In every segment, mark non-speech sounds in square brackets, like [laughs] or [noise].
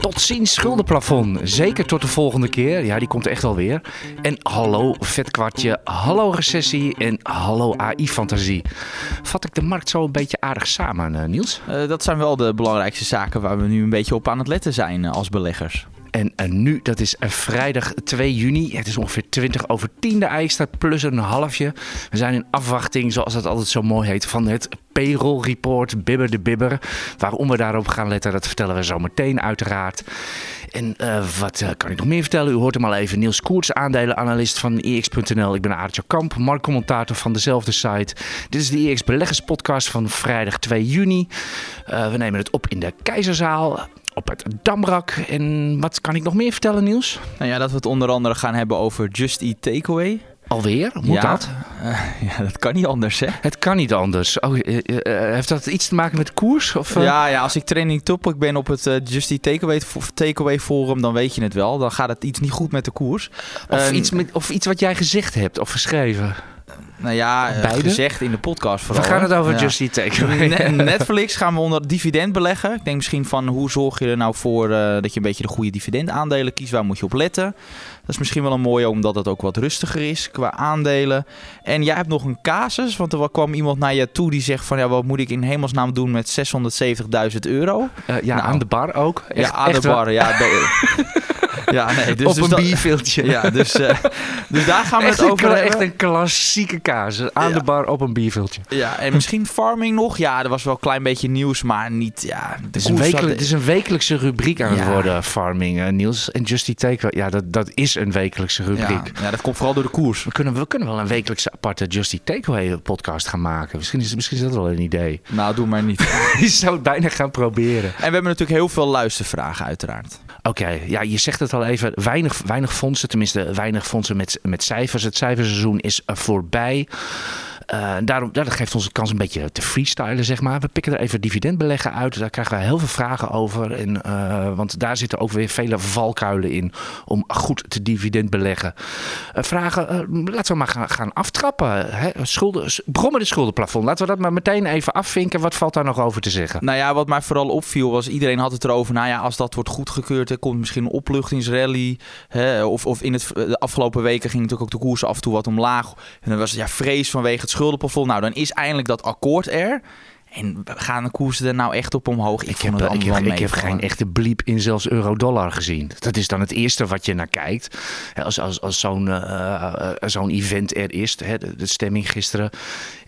Tot ziens schuldenplafond. Zeker tot de volgende keer. Ja, die komt echt wel weer. En hallo vetkwartje, hallo recessie en hallo AI-fantasie. Vat ik de markt zo een beetje aardig samen, eh, Niels? Uh, dat zijn wel de belangrijkste zaken waar we nu een beetje op aan het letten zijn uh, als beleggers. En, nu, dat is vrijdag 2 juni. Het is ongeveer 20 over 10 de IJster, plus een halfje. We zijn in afwachting, zoals het altijd zo mooi heet, van het payroll report, bibber de bibber. Waarom we daarop gaan letten, dat vertellen we zo meteen uiteraard. En uh, wat uh, kan ik nog meer vertellen? U hoort hem al even. Niels Koerts, aandelenanalist van EX.nl. Ik ben Aartje Kamp, marktcommentator van dezelfde site. Dit is de EX Beleggers podcast van vrijdag 2 juni. We nemen het op in de Keizerzaal op het Damrak. En wat kan ik nog meer vertellen, Niels? Nou ja, dat we het onder andere gaan hebben over Just Eat Takeaway. Alweer? Moet ja, dat? Uh, [laughs] ja, dat kan niet anders, hè? Het kan niet anders. Oh, uh, uh, heeft dat iets te maken met de koers? Of, ja, ja, als ik training topic ben op het Just Eat Takeaway, takeaway Forum, dan weet je het wel. Dan gaat het iets niet goed met de koers. Of, iets, met, of iets wat jij gezegd hebt of geschreven. Nou ja, Beide? gezegd in de podcast vooral. We gaan het over ja. Just Eat Takeaway. [laughs] Netflix gaan we onder dividend beleggen. Ik denk misschien van hoe zorg je er nou voor uh, dat je een beetje de goede dividendaandelen kiest. Waar moet je op letten? Is misschien wel een mooie, omdat het ook wat rustiger is qua aandelen. En jij hebt nog een casus, want er kwam iemand naar je toe die zegt van... ja, wat moet ik in hemelsnaam doen met 670.000 euro? Uh, ja, nou, aan de bar ook. Echt, ja, aan de bar, wel. ja. [laughs] Ja, nee, dus, op dus een bierveeltje. Ja, dus, uh, dus daar gaan we echt het over een, hebben. Echt een klassieke kaas. Aan ja. de bar op een bierveeltje. Ja, en misschien farming nog. Ja, er was wel een klein beetje nieuws, maar niet... Ja, het, is een wekelijk, het is een wekelijkse rubriek aan het worden, farming, uh, Niels. En Justy Take, ja, dat, dat is een wekelijkse rubriek. Ja, ja, dat komt vooral door de koers. We kunnen, we kunnen wel een wekelijkse aparte Justy Takeaway podcast gaan maken. Misschien is, misschien is dat wel een idee. Nou, doe maar niet. [laughs] Je zou het bijna gaan proberen. En we hebben natuurlijk heel veel luistervragen uiteraard. Oké, okay, ja, je zegt het al even. Weinig, weinig fondsen, tenminste weinig fondsen met, met cijfers. Het cijferseizoen is voorbij. Uh, daarom, dat geeft ons de kans een beetje te freestylen, zeg maar. We pikken er even dividendbeleggen uit. Daar krijgen we heel veel vragen over. En, uh, want daar zitten ook weer vele valkuilen in om goed te dividendbeleggen. Uh, vragen, laten we maar gaan, gaan aftrappen. Hè? Schulden, brommen de schuldenplafond. Laten we dat maar meteen even afvinken. Wat valt daar nog over te zeggen? Nou ja, wat mij vooral opviel was, iedereen had het erover. Nou ja, als dat wordt goedgekeurd, er komt misschien een opluchtingsrally. Hè? Of, of in het, de afgelopen weken ging natuurlijk ook de koers af en toe wat omlaag. En dan was ja, vrees vanwege het Nou, dan is eindelijk dat akkoord er. En gaan de koersen er nou echt op omhoog? Ik, ik heb, ik heb, ik heb geen echte bliep in zelfs euro-dollar gezien. Dat is dan het eerste wat je naar kijkt. Als, als, als zo'n uh, zo'n event er is, hè, de, de stemming gisteren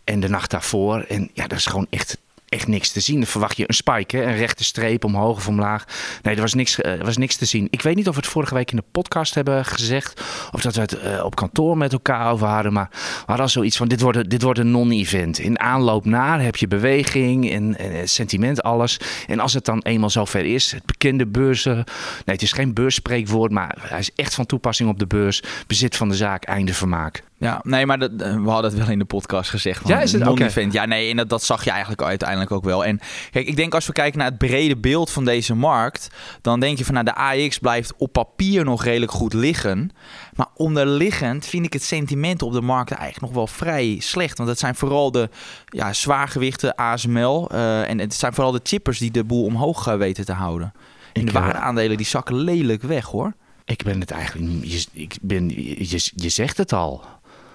en de nacht daarvoor. En ja, dat is gewoon echt echt niks te zien. Dan verwacht je een spike, hè? een rechte streep omhoog of omlaag. Nee, er was niks, uh, er was niks te zien. Ik weet niet of we het vorige week in de podcast hebben gezegd. Of dat we het uh, op kantoor met elkaar over hadden. Maar we hadden al zoiets van, dit wordt, dit wordt een non-event. In aanloop naar heb je beweging en, en, sentiment, alles. En als het dan eenmaal zover is, het bekende beurzen. Nee, het is geen beursspreekwoord, maar hij is echt van toepassing op de beurs. Bezit van de zaak, einde vermaak. Ja, nee, maar dat, we hadden het wel in de podcast gezegd. Ja, is het. Okay. Ja, nee, en dat, dat zag je eigenlijk uiteindelijk ook wel. En kijk, ik denk als we kijken naar het brede beeld van deze markt, dan denk je van nou, de AX blijft op papier nog redelijk goed liggen. Maar onderliggend vind ik het sentiment op de markt eigenlijk nog wel vrij slecht. Want het zijn vooral de ja, zwaargewichten ASML. Uh, en het zijn vooral de chippers die de boel omhoog weten te houden. En de waardeaandelen die zakken lelijk weg hoor. Ik ben het eigenlijk. Je, ik ben, je, je zegt het al.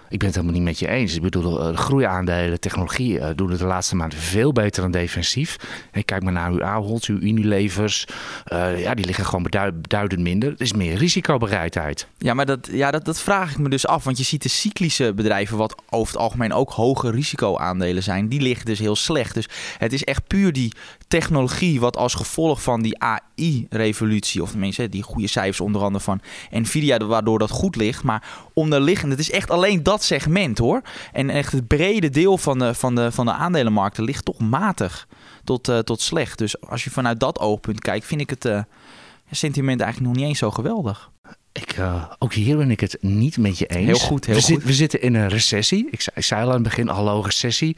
Ik ben het helemaal niet met je eens. Ik bedoel, de groeiaandelen, technologie uh, doen het de laatste maanden veel beter dan defensief. Kijk maar naar uw Ahold, uw Unilevers. Uh, ja, die liggen gewoon beduidend minder. Het is meer risicobereidheid. Ja, maar dat, ja, dat, dat vraag ik me dus af. Want je ziet de cyclische bedrijven, wat over het algemeen ook hoge risicoaandelen zijn, die liggen dus heel slecht. Dus het is echt puur die technologie wat als gevolg van die AI-revolutie, of tenminste die goede cijfers onder andere van Nvidia, waardoor dat goed ligt. Maar onderliggend, het is echt alleen dat segment hoor. En echt het brede deel van de, van de, van de aandelenmarkten ligt toch matig tot, uh, tot slecht. Dus als je vanuit dat oogpunt kijkt, vind ik het uh, sentiment eigenlijk nog niet eens zo geweldig. Ik, ook hier ben ik het niet met je eens. Heel goed, heel we, goed. we zitten in een recessie. Ik zei, ik zei al aan het begin, hallo recessie.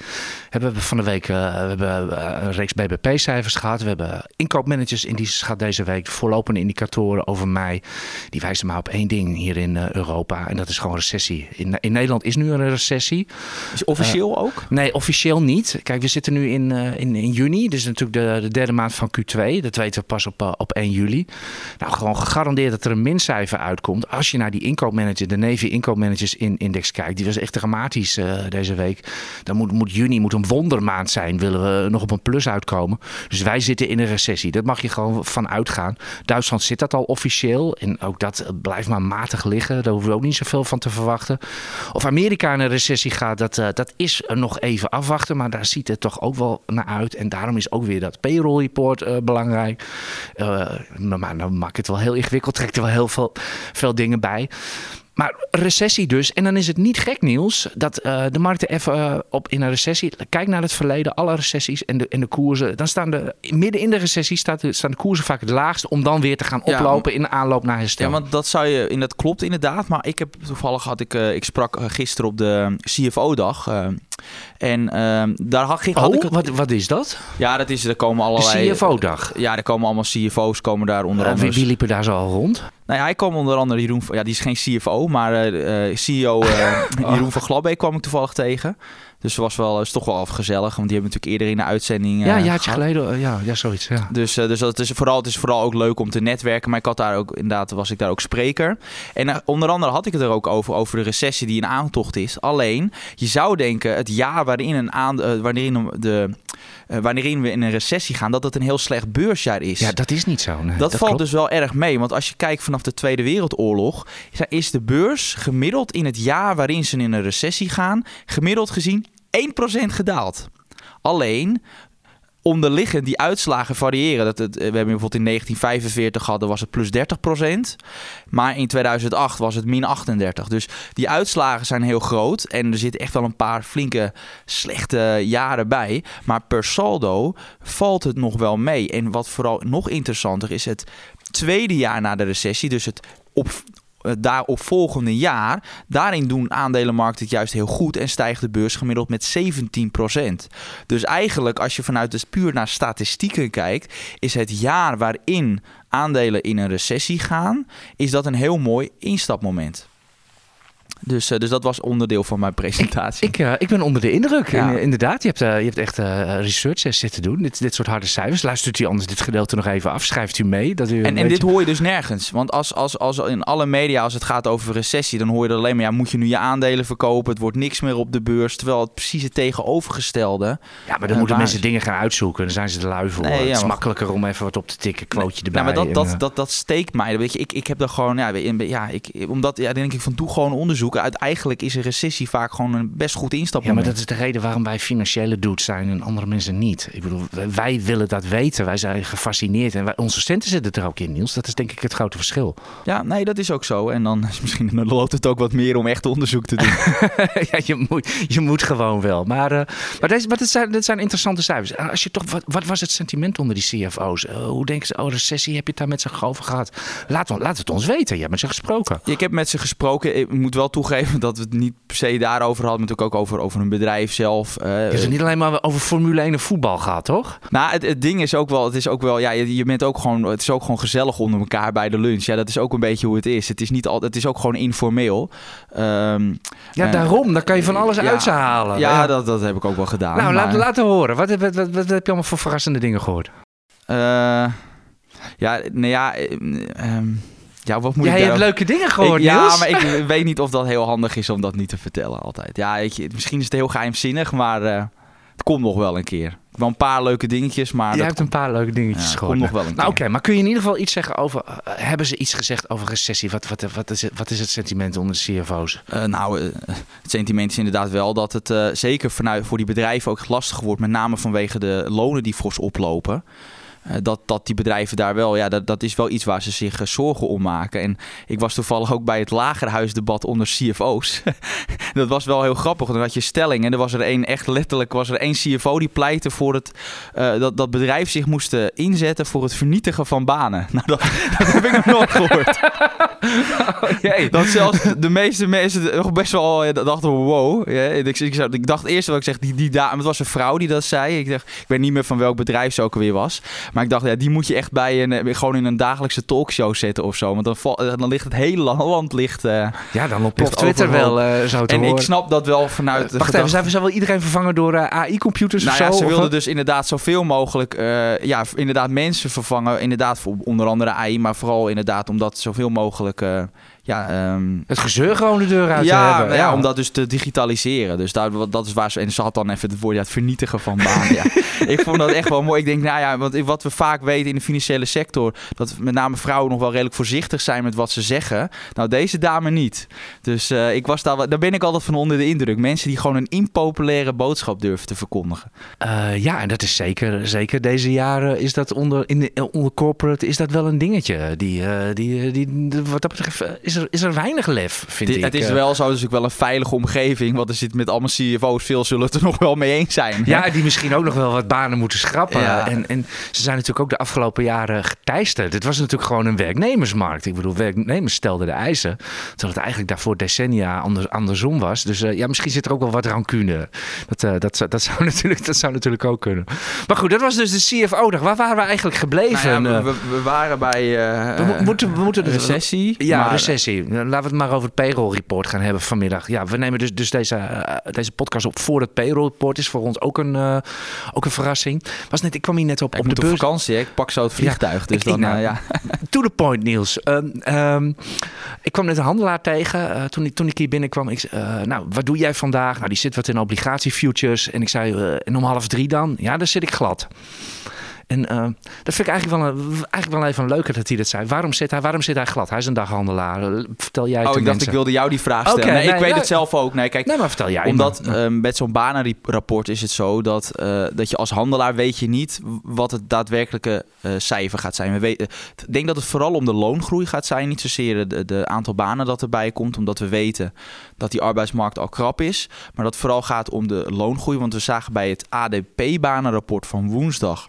Hebben we van de week we hebben een reeks BBP-cijfers gehad. We hebben inkoopmanagers in die gaat deze week voorlopende indicatoren over mij. Die wijzen maar op één ding hier in Europa. En dat is gewoon recessie. In, in Nederland is nu een recessie. Is officieel ook? Nee, officieel niet. Kijk, we zitten nu in, in, in juni. Dus natuurlijk de, de derde maand van Q2. Dat weten we pas op, op 1 juli. Nou, gewoon gegarandeerd dat er een mincijfer Als je naar die inkoopmanager, de Navy inkoopmanagers in index kijkt. Die was echt dramatisch uh, deze week. Dan moet, moet juni moet een wondermaand zijn. Willen we nog op een plus uitkomen. Dus wij zitten in een recessie. Dat mag je gewoon van uitgaan. Duitsland zit dat al officieel. En ook dat blijft maar matig liggen. Daar hoeven we ook niet zoveel van te verwachten. Of Amerika in een recessie gaat, dat, uh, dat is nog even afwachten. Maar daar ziet het toch ook wel naar uit. En daarom is ook weer dat payroll report uh, belangrijk. maar dan maak ik het wel heel ingewikkeld. Trekt er wel heel veel, veel dingen bij. Maar recessie dus. En dan is het niet gek nieuws dat uh, de markten even uh, op in een recessie. Kijk naar het verleden, alle recessies en de, en de koersen. Dan staan de midden in de recessie staat staan de koersen vaak het laagst om dan weer te gaan oplopen ja, in de aanloop naar herstel. Ja, want dat zou je in dat klopt inderdaad. Maar ik heb toevallig had ik, uh, ik sprak gisteren op de CFO-dag. en daar had, oh, had ik het... wat, wat is dat? Ja, dat is er komen allerlei. De CFO-dag. Ja, er komen allemaal CFO's komen daar onder andere. wie, wie liepen daar zo al rond? Nou ja, hij kwam onder andere Jeroen, ja, die is geen CFO, maar uh, CEO uh, Jeroen van Glabbeek kwam ik toevallig tegen. Dus was wel, is toch wel gezellig, want die hebben natuurlijk eerder in de uitzending. Ja, een jaartje geleden, ja, ja, zoiets. Ja. Dus, dus dat is vooral, het is vooral ook leuk om te netwerken. Maar ik had daar ook, inderdaad, was ik daar ook spreker. En onder andere had ik het er ook over, over de recessie die in aantocht is. Alleen, je zou denken, het jaar waarin, een aan, waarin, de, waarin we in een recessie gaan, dat het een heel slecht beursjaar is. Ja, dat is niet zo. Nee, dat, dat, valt klopt. dus wel erg mee. Want als je kijkt vanaf de Tweede Wereldoorlog, is de beurs gemiddeld in het jaar waarin ze in een recessie gaan, gemiddeld gezien 1% gedaald. Alleen onderliggend die uitslagen variëren. Dat het, we hebben bijvoorbeeld in 1945 gehad, was het plus 30%. Maar in 2008 was het min 38. Dus die uitslagen zijn heel groot. En er zitten echt wel een paar flinke slechte jaren bij. Maar per saldo valt het nog wel mee. En wat vooral nog interessanter is, het tweede jaar na de recessie, dus het op het daarop volgende jaar, daarin doen aandelenmarkten het juist heel goed en stijgt de beurs gemiddeld met 17%. Dus eigenlijk, als je vanuit dus puur naar statistieken kijkt, is het jaar waarin aandelen in een recessie gaan, is dat een heel mooi instapmoment. Dus, uh, dus dat was onderdeel van mijn presentatie. Ik, ik, uh, ik ben onder de indruk. Ja. Inderdaad, je hebt, uh, je hebt echt research zitten doen. Dit, dit soort harde cijfers. Luistert u anders dit gedeelte nog even af? Schrijft u mee? Dat u en en dit hoor je dus nergens. Want als, als, als in alle media, als het gaat over recessie, dan hoor je er alleen maar... Ja, moet je nu je aandelen verkopen? Het wordt niks meer op de beurs. Terwijl het precies het tegenovergestelde... Ja, maar dan moeten mensen is. dingen gaan uitzoeken. Dan zijn ze er lui voor. Nee, ja, het is makkelijker om even wat op te tikken. Quoteje erbij. Ja, maar dat, en, dat, dat, dat steekt mij. Weet je, ik, ik heb er gewoon... Ja, ja, ik, omdat, ja, denk ik van, doe gewoon onderzoek. Uit eigenlijk is een recessie vaak gewoon een best goed instap. Ja, maar dat is de reden waarom wij financiële dudes zijn en andere mensen niet. Ik bedoel, wij willen dat weten. Wij zijn gefascineerd en wij, onze centen zitten er ook in, Niels. Dat is denk ik het grote verschil. Ja, nee, dat is ook zo. En dan is misschien dan loopt het ook wat meer om echt onderzoek te doen. [laughs] ja, je moet, je moet gewoon wel. Maar, uh, maar, deze, maar dit, zijn, dit zijn interessante cijfers. Als je toch, wat, wat was het sentiment onder die CFO's? Uh, hoe denken ze, oh, recessie, heb je het daar met ze over gehad? Laat, laat het ons weten. Je hebt met ze gesproken. Ik heb met ze gesproken. Ik moet wel toegeven dat we het niet per se daarover hadden, maar natuurlijk ook over, over een bedrijf zelf. Uh, het niet alleen maar over Formule 1 en voetbal gehad, toch? Nou, het, het, ding is ook wel, het is ook wel, ja, je, je, bent ook gewoon, het is ook gewoon gezellig onder elkaar bij de lunch. Ja, dat is ook een beetje hoe het is. Het is niet al, het is ook gewoon informeel. Um, ja, daarom. Daar kan je van alles ja, uit halen. Ja, ja, Dat, dat heb ik ook wel gedaan. Nou, maar... laat, laten horen. Wat, wat, wat, wat, heb je allemaal voor verrassende dingen gehoord? Uh, ja, nou ja. Um, ja, wat moet Jij ik hebt leuke dingen gehoord, ik, Ja, Niels. maar ik [laughs] weet niet of dat heel handig is om dat niet te vertellen altijd. Ja, weet je, misschien is het heel geheimzinnig, maar uh, het komt nog wel een keer. Wel een paar leuke dingetjes, maar... Je hebt een paar leuke dingetjes ja, gehoord. Komt nog wel een nou. Oké, maar kun je in ieder geval iets zeggen over... Uh, hebben ze iets gezegd over recessie? Wat, wat, wat, is, het, wat is het sentiment onder de CFO's? Uh, nou, het sentiment is inderdaad wel dat het zeker vanuit, voor die bedrijven ook lastig wordt. Met name vanwege de lonen die fors oplopen. Eh, dat, dat die bedrijven daar wel, ja, dat, dat is wel iets waar ze zich eh, zorgen om maken. En ik was toevallig ook bij het lagerhuisdebat onder CFO's. [laughs] dat was wel heel grappig. Dan had je stelling en er was er één, echt letterlijk, was er één CFO die pleitte voor het, uh, dat, dat bedrijf zich moest inzetten voor het vernietigen van banen. [laughs] Nou, dat, dat heb ik nog nooit gehoord. [laughs] oh, dat zelfs de meeste mensen nog best wel dachten, wow. Ja, ik, ik, ik, dacht eerst wat ik zeg, die, die dame, het was een vrouw die dat zei. Ik dacht, ik weet niet meer van welk bedrijf ze ook alweer was. Maar ik dacht, ja, die moet je echt bij een, eh, gewoon in een dagelijkse talkshow zetten of zo. Want dan, eh, dan ligt het hele land ligt. Uh, ja, dan op Twitter wel uh, zo te En ik snap dat wel vanuit. Wacht even, zijn we wel iedereen vervangen door AI-computers nou of ja, zo? Ze wilden dus inderdaad zoveel mogelijk, ja, inderdaad mensen vervangen. Inderdaad, voor onder andere AI, maar vooral inderdaad omdat zoveel mogelijk ja, ehm, het gezeur gewoon de deur uit ja, te hebben. Ja, om dat dus te digitaliseren. Dus daar, dat is waar ze... En ze had dan even het woord ja, het vernietigen van banen. ja. [laughs] Ik vond dat echt wel mooi. Ik denk, nou ja, want wat we vaak weten in de financiële sector... dat met name vrouwen nog wel redelijk voorzichtig zijn met wat ze zeggen. Nou, deze dame niet. Dus uh, ik was daar, daar ben ik altijd van onder de indruk. Mensen die gewoon een impopulaire boodschap durven te verkondigen. Uh, ja, en dat is zeker, zeker deze jaren is dat onder, in de, onder corporate is dat wel een dingetje. Die, uh, die, die, die, wat dat betreft is er, is er weinig lef, vind het, ik. Het is eh. wel zo, dus ook wel een veilige omgeving. Want er zit met allemaal CFO's, veel zullen het er [laughs] nog wel mee eens zijn. Ja, die misschien ook nog wel wat banen moeten schrappen. Ja. En, en ze zijn natuurlijk ook de afgelopen jaren geteisterd. Dit was natuurlijk gewoon een werknemersmarkt. Ik bedoel, werknemers stelden de eisen. Terwijl het eigenlijk daarvoor decennia anders, andersom was. Dus uh, ja, misschien zit er ook wel wat rancune. Dat, uh, dat, dat, zou [laughs] natuurlijk, dat zou natuurlijk ook kunnen. Maar goed, dat was dus de CFO-dag. Waar waren we eigenlijk gebleven? Nou ja, we, we, waren bij we, moeten, we moeten de recessie. Ja, maar, recessie. Laten we het maar over het payroll report gaan hebben vanmiddag. Ja, we nemen dus, dus deze, uh, deze podcast op voor het payroll report. Is voor ons ook een, uh, ook een verrassing. Was net, ik kwam hier net op, ik op de beurs. op vakantie, hè? ik pak zo het vliegtuig. Ja, dus ik, dan, ik, nou, uh, ja. [laughs] To the point, Niels. Um, um, ik kwam net een handelaar tegen toen, ik, toen ik hier binnenkwam. Ik, nou, wat doe jij vandaag? Nou, die zit wat in obligatiefutures. En ik zei, en om half drie dan? Ja, dan zit ik glad. En uh, dat vind ik eigenlijk wel, een, eigenlijk wel even leuker dat hij dat zei. Waarom zit hij, waarom zit hij glad? Hij is een daghandelaar. Vertel jij het Oh, ik dacht ik wilde jou die vraag stellen. Okay, nee, nee, ik weet het zelf ook. Nee, kijk, nee, maar vertel jij Omdat uh, met zo'n banenrapport is het zo dat, uh, dat je als handelaar weet je niet wat het daadwerkelijke cijfer gaat zijn. We weten, ik denk dat het vooral om de loongroei gaat zijn. Niet zozeer de, de aantal banen dat erbij komt. Omdat we weten dat die arbeidsmarkt al krap is. Maar dat het vooral gaat om de loongroei. Want we zagen bij het ADP-banenrapport van woensdag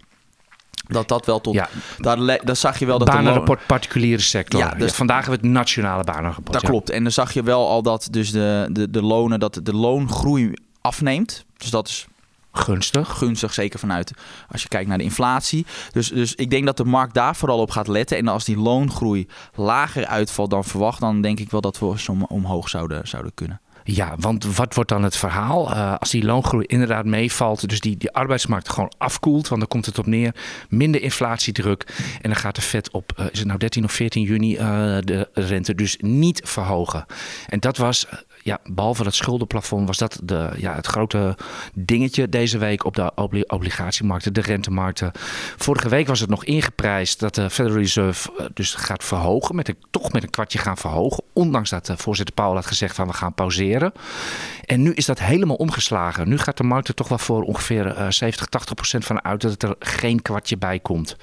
dat dat wel tot. Ja. Daar, daar zag je wel dat. Banenrapport de particuliere sector. Ja, dus ja, vandaag hebben we het nationale banenrapport. Dat ja. klopt. En dan zag je wel al dat dus de, de, de lonen, dat de loongroei afneemt. Dus dat is. Gunstig. Gunstig, zeker vanuit als je kijkt naar de inflatie. Dus, dus ik denk dat de markt daar vooral op gaat letten. En als die loongroei lager uitvalt dan verwacht, dan denk ik wel dat we om, omhoog zouden, zouden kunnen. Ja, want wat wordt dan het verhaal? Uh, als die loongroei inderdaad meevalt, dus die, arbeidsmarkt gewoon afkoelt, want dan komt het op neer, minder inflatiedruk. En dan gaat de Fed op, uh, is het nou 13 of 14 juni, uh, de rente dus niet verhogen. En dat was, ja, behalve dat schuldenplafond, was dat de, ja, het grote dingetje deze week op de obli obligatiemarkten, de rentemarkten. Vorige week was het nog ingeprijsd dat de Federal Reserve dus gaat verhogen, met een, toch met een kwartje gaan verhogen. Ondanks dat voorzitter Powell had gezegd van we gaan pauzeren. En nu is dat helemaal omgeslagen. Nu gaat de markt er toch wel voor ongeveer uh, 70, 80 procent van uit dat het er geen kwartje bij komt.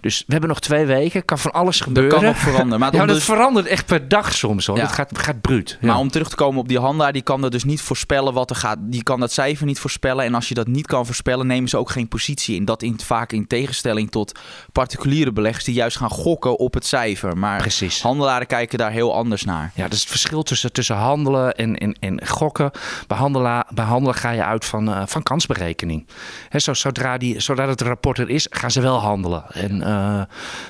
Dus we hebben nog twee weken. Kan van alles gebeuren. Dat kan nog veranderen. Maar [laughs] ja, dat dus... verandert echt per dag soms hoor. Ja. Dat gaat, gaat bruut. Ja. Maar om terug te komen op die handelaar, die kan dat dus niet voorspellen wat er gaat. Die kan dat cijfer niet voorspellen. En als je dat niet kan voorspellen, nemen ze ook geen positie in. Dat in, vaak in tegenstelling tot particuliere beleggers die juist gaan gokken op het cijfer. Maar Precies. handelaren kijken daar heel anders naar. Ja, dat is het verschil tussen, tussen handelen en, en, en gokken. Bij handelen, bij handelen ga je uit van, uh, van kansberekening. Zo, zodra, die, zodra het rapport er is, gaan ze wel handelen. En uh,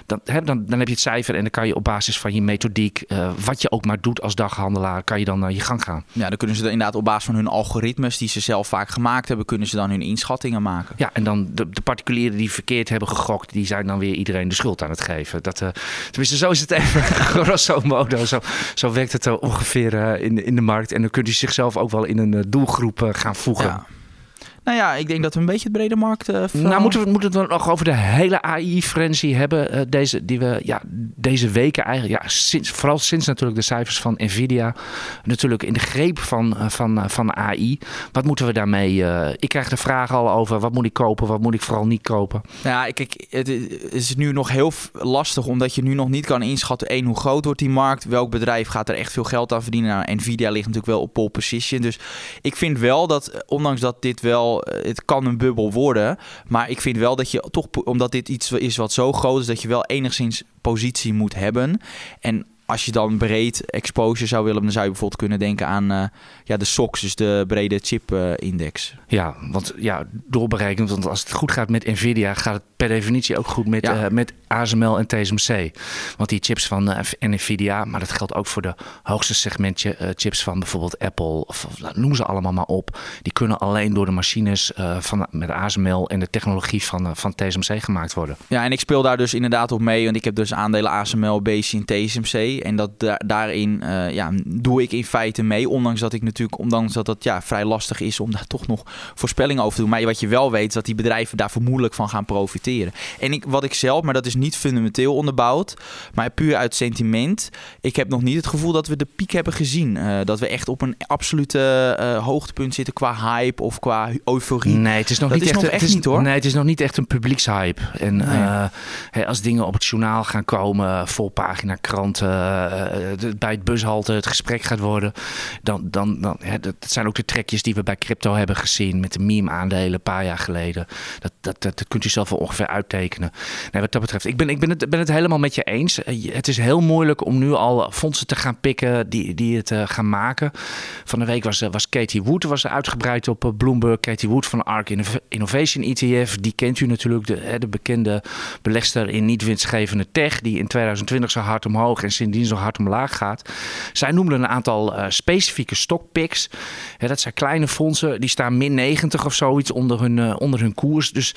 dan, dan, dan heb je het cijfer en dan kan je op basis van je methodiek, uh, wat je ook maar doet als daghandelaar, kan je dan naar je gang gaan. Ja, dan kunnen ze inderdaad op basis van hun algoritmes die ze zelf vaak gemaakt hebben, kunnen ze dan hun inschattingen maken. Ja, en dan de, de particulieren die verkeerd hebben gegokt, die zijn dan weer iedereen de schuld aan het geven. Dat, tenminste, zo is het [laughs] even grosso modo. Zo, zo werkt het ongeveer in, in de markt. En dan kunt u zichzelf ook wel in een doelgroep gaan voegen. Nou ja, ik denk dat we een beetje het brede markt. Uh, nou, moeten we, moeten we het nog over de hele AI-frenzy hebben. Uh, deze, die we ja, deze weken eigenlijk. Ja, sinds, vooral sinds natuurlijk de cijfers van Nvidia. Natuurlijk in de greep van, uh, van, van AI. Wat moeten we daarmee? ik krijg de vraag al over wat moet ik kopen, wat moet ik vooral niet kopen. Ja, kijk, het is nu nog heel lastig omdat je nu nog niet kan inschatten. één, hoe groot wordt die markt? Welk bedrijf gaat er echt veel geld aan verdienen? Nou, Nvidia ligt natuurlijk wel op pole position. Dus ik vind wel dat, ondanks dat dit wel, het kan een bubbel worden. Maar ik vind wel dat je toch, omdat dit iets is wat zo groot is, dat je wel enigszins positie moet hebben. En als je dan breed exposure zou willen, dan zou je bijvoorbeeld kunnen denken aan uh, ja, de SOX, dus de brede chip-index. ja, want ja, doorberekend, want als het goed gaat met Nvidia, gaat het per definitie ook goed met, ja. uh, met ASML en TSMC. Want die chips van Nvidia, maar dat geldt ook voor de hoogste segmentje chips van bijvoorbeeld Apple, of, of noem ze allemaal maar op. Die kunnen alleen door de machines van, met ASML en de technologie van, van TSMC gemaakt worden. Ja, en ik speel daar dus inderdaad op mee, want ik heb dus aandelen ASML, BC en TSMC. En dat daarin uh, ja, doe ik in feite mee. Ondanks dat ik natuurlijk, ondanks dat het ja, vrij lastig is om daar [laughs] toch nog voorspellingen over te doen. Maar wat je wel weet, is dat die bedrijven daar vermoedelijk van gaan profiteren. En ik, wat ik zelf, maar dat is niet fundamenteel onderbouwd, maar puur uit sentiment. Ik heb nog niet het gevoel dat we de piek hebben gezien. Uh, dat we echt op een absolute uh, hoogtepunt zitten qua hype of qua euforie. Nee, het is nog dat niet is echt, nog echt het is, niet hoor. Nee, het is nog niet echt een publiekshype. En nee. hey, als dingen op het journaal gaan komen, vol pagina kranten, bij het bushalte het gesprek gaat worden, dan, dan, dan dat zijn ook de trekjes die we bij crypto hebben gezien met de meme-aandelen een paar jaar geleden. Dat, dat, dat, kunt u zelf wel ongeveer uittekenen. Wat dat betreft, ik ben, ik ben, het, ben het helemaal met je eens. Het is heel moeilijk om nu al fondsen te gaan pikken die, die het uh, gaan maken. Van de week was, was Katie Wood was uitgebreid op Bloomberg. Katie Wood van ARK Innovation ETF. Die kent u natuurlijk, de, de bekende belegster in niet winstgevende tech. Die in 2020 zo hard omhoog en sindsdien zo hard omlaag gaat. Zij noemden een aantal uh, specifieke stockpicks. Ja, dat zijn kleine fondsen, die staan min 90 of zoiets onder hun, uh, onder hun koers. Dus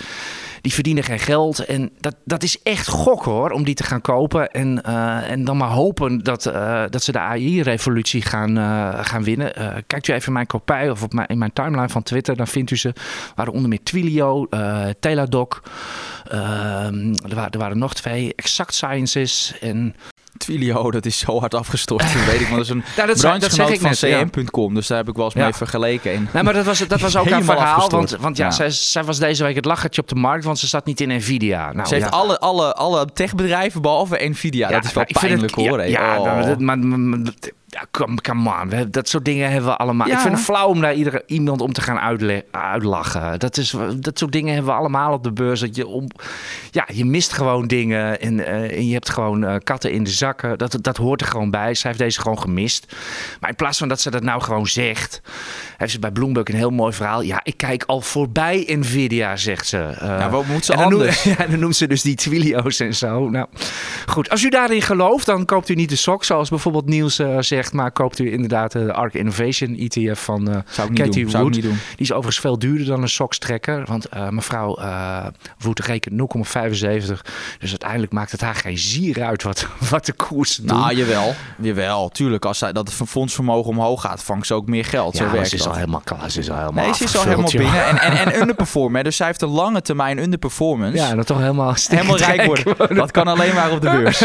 die verdienen geen geld. En dat, dat is echt gok hoor, om die te gaan kopen. En, uh, en dan maar hopen dat, dat ze de AI-revolutie gaan, gaan winnen. kijkt u even mijn kopij of op mijn, in mijn timeline van Twitter, dan vindt u ze. waren onder meer Twilio, Teladoc. Ehm, er, waren, er waren nog twee, Exact Sciences en... Twilio, [laughs] dat is zo hard afgestort. Dat [laughs] weet ik, maar dat is een nou, dat branchegenoot van cm.com. Dus daar heb ik wel eens mee vergeleken. En nee, maar dat was, dat was ook [laughs] een verhaal. Want, want ja. Zij, zij, was deze week het lachertje op de markt, want ze zat niet in Nvidia. Nou, ze heeft alle, alle, alle techbedrijven behalve Nvidia. dat is wel pijnlijk hoor. Ja, ja, come, come on. We, dat soort dingen hebben we allemaal. Ja. Ik vind het flauw om daar iedere, iemand om te gaan uitlachen. Dat, is, dat soort dingen hebben we allemaal op de beurs. Dat je, om, ja, je mist gewoon dingen en, uh, en je hebt gewoon uh, katten in de zakken. Dat, dat hoort er gewoon bij. Zij heeft deze gewoon gemist. Maar in plaats van dat ze dat nou gewoon zegt, heeft ze bij Bloomberg een heel mooi verhaal. Ja, ik kijk al voorbij Nvidia, zegt ze. Uh, ja, wat moet ze en anders? Noem, [laughs] ja, dan noemt ze dus die Twilio's en zo. Nou, goed. Als u daarin gelooft, dan koopt u niet de sok, zoals bijvoorbeeld Niels uh, Maar koopt u inderdaad de ARK Innovation ETF van uh, Zou ik niet Cathy doen. Zou ik Wood. niet doen. Die is overigens veel duurder dan een SOX trekker. Want uh, mevrouw uh, Wood rekent 0,75. Dus uiteindelijk maakt het haar geen zier uit wat, [laughs] wat de koers doen. Nou, jawel. Jawel, tuurlijk. Als zij, dat het fondsvermogen omhoog gaat, vangt ze ook meer geld. Ja, Zo werkt ze is dat. al helemaal klaar. Ze is al helemaal Nee, ze is al helemaal binnen. En, en, en [laughs] underperformen. Dus zij heeft een lange termijn underperformance. Ja, dat toch helemaal [laughs] Helemaal rijk worden. worden. Dat kan alleen maar op de beurs.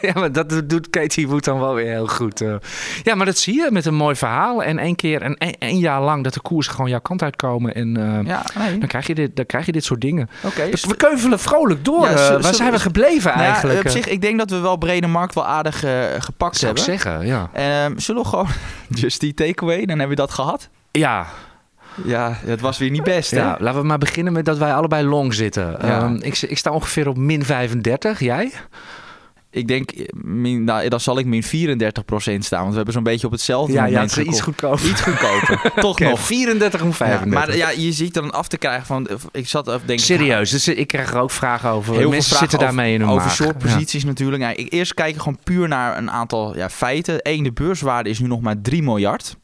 ja, maar dat doet Katie Wood dan wel weer heel goed. Uh, ja, maar dat zie je met een mooi verhaal. En één keer, en een, een jaar lang, dat de koers gewoon jouw kant uitkomen. En uh, ja, nee. dan, krijg je dit, dan krijg je dit soort dingen. Okay, dus we keuvelen vrolijk door. Ja, uh, waar zijn we gebleven nou, eigenlijk? Op zich, ik denk dat we wel brede markt wel aardig uh, gepakt Zou hebben. ik zeggen, ja. Um, zullen we gewoon [laughs] just die takeaway, dan hebben we dat gehad? Ja, ja, het was weer niet best. Hè? Ja, laten we maar beginnen met dat wij allebei long zitten. Ja. Um, ik, ik, sta ongeveer op min 35. Jij? Ik denk, min, nou, dan zal ik min 34% staan. Want we hebben zo'n beetje op hetzelfde ja, moment ja, iets goedkoper. Iets goedkoper. [laughs] Toch okay, nog. 34 om 35. Ja, maar ja, je ziet dan af te krijgen van... Ik zat even denken... Serieus, dus ik krijg er ook vragen over. Heel Mensen veel zitten daarmee in hun Over short posities ja. natuurlijk. Ik eerst kijken gewoon puur naar een aantal ja, feiten. Eén, de beurswaarde is nu nog maar 3 miljard.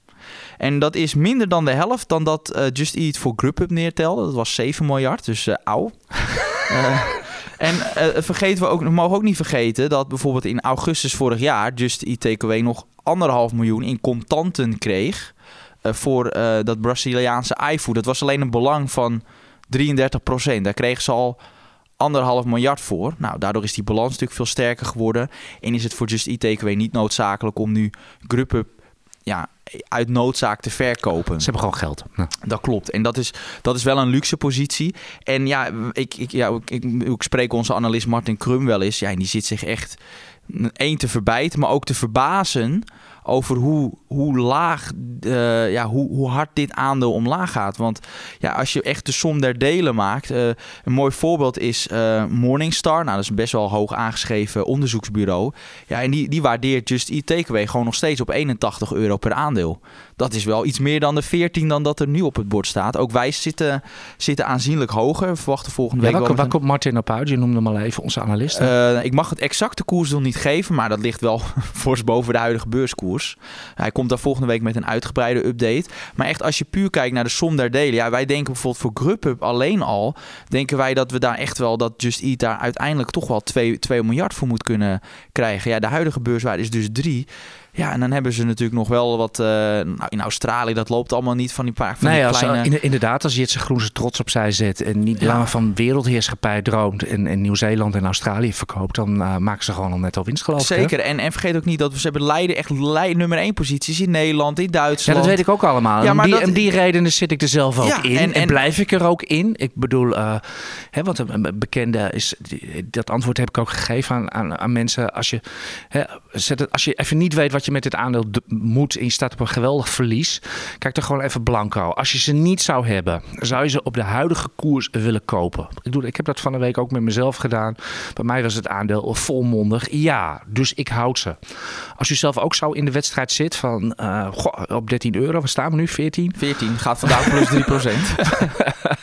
En dat is minder dan de helft dan dat uh, Just Eat voor Grubhub neertelde. Dat was 7 miljard, dus uh, auw. uh, [laughs] en uh, vergeten we ook, mogen ook niet vergeten dat bijvoorbeeld in augustus vorig jaar Just Takeaway nog anderhalf miljoen in contanten kreeg. voor dat Braziliaanse iFood. Dat was alleen een belang van 33%. Daar kregen ze al anderhalf miljard voor. Nou, daardoor is die balans natuurlijk veel sterker geworden. En is het voor Just Takeaway niet noodzakelijk om nu Grubhub ja, uit noodzaak te verkopen. Ze hebben gewoon geld. Dat klopt. En dat is, dat is wel een luxe positie. En ja, ik, ik, ja, ik, ik spreek onze analist Martin Krum wel eens. Ja, en die zit zich echt één te verbijten, maar ook te verbazen over hoe, hoe laag, uh, ja, hoe, hoe hard dit aandeel omlaag gaat. Want ja, als je echt de som der delen maakt, uh, een mooi voorbeeld is uh, Morningstar. Nou, dat is een best wel hoog aangeschreven onderzoeksbureau. Ja, en die, die waardeert Just Eat Takeaway gewoon nog steeds op 81 euro per aandeel. Dat is wel iets meer dan de 14 dan dat er nu op het bord staat. Ook wij zitten, zitten aanzienlijk hoger. We verwachten volgende week. Ja, waar, komt Martin op uit? Je noemde hem al even, onze analist. ik mag het exacte koersdoel niet geven, maar dat ligt wel [laughs] fors boven de huidige beurskoers. Hij komt daar volgende week met een uitgebreide update. Maar echt, als je puur kijkt naar de som der delen. Ja, wij denken bijvoorbeeld voor Grubhub alleen al. Denken wij dat we daar echt wel, dat Just Eat daar uiteindelijk toch wel 2, 2 miljard voor moet kunnen krijgen. Ja, de huidige beurswaarde is dus 3. Ja, en dan hebben ze natuurlijk nog wel wat... Uh, nou, in Australië, dat loopt allemaal niet van die paar van nee, die als, kleine... inderdaad, als Jitse Groen zijn trots opzij zet... en niet langer van wereldheerschappij droomt... en, en Nieuw-Zeeland en Australië verkoopt... dan uh, maken ze gewoon al net al winst, geloof Zeker, en, en vergeet ook niet dat we ze hebben Leiden echt leid, nummer één posities in Nederland, in Duitsland. Ja, dat weet ik ook allemaal. Ja, maar en, die, dat... die redenen zit ik er zelf ook ja, in. En, en, blijf ik er ook in. Ik bedoel, uh, hè, want een bekende is... Dat antwoord heb ik ook gegeven aan, aan, aan mensen. Als je, hè, zet het, als je even niet weet wat je met dit aandeel moet en je staat op een geweldig verlies, kijk er gewoon even blanco. Als je ze niet zou hebben, zou je ze op de huidige koers willen kopen. Ik, doe, ik heb dat van de week ook met mezelf gedaan. Bij mij was het aandeel volmondig ja, dus ik houd ze. Als u zelf ook zo in de wedstrijd zit van uh, goh, op 13 euro, waar staan we nu? 14? 14, gaat vandaag plus 3 procent. [laughs]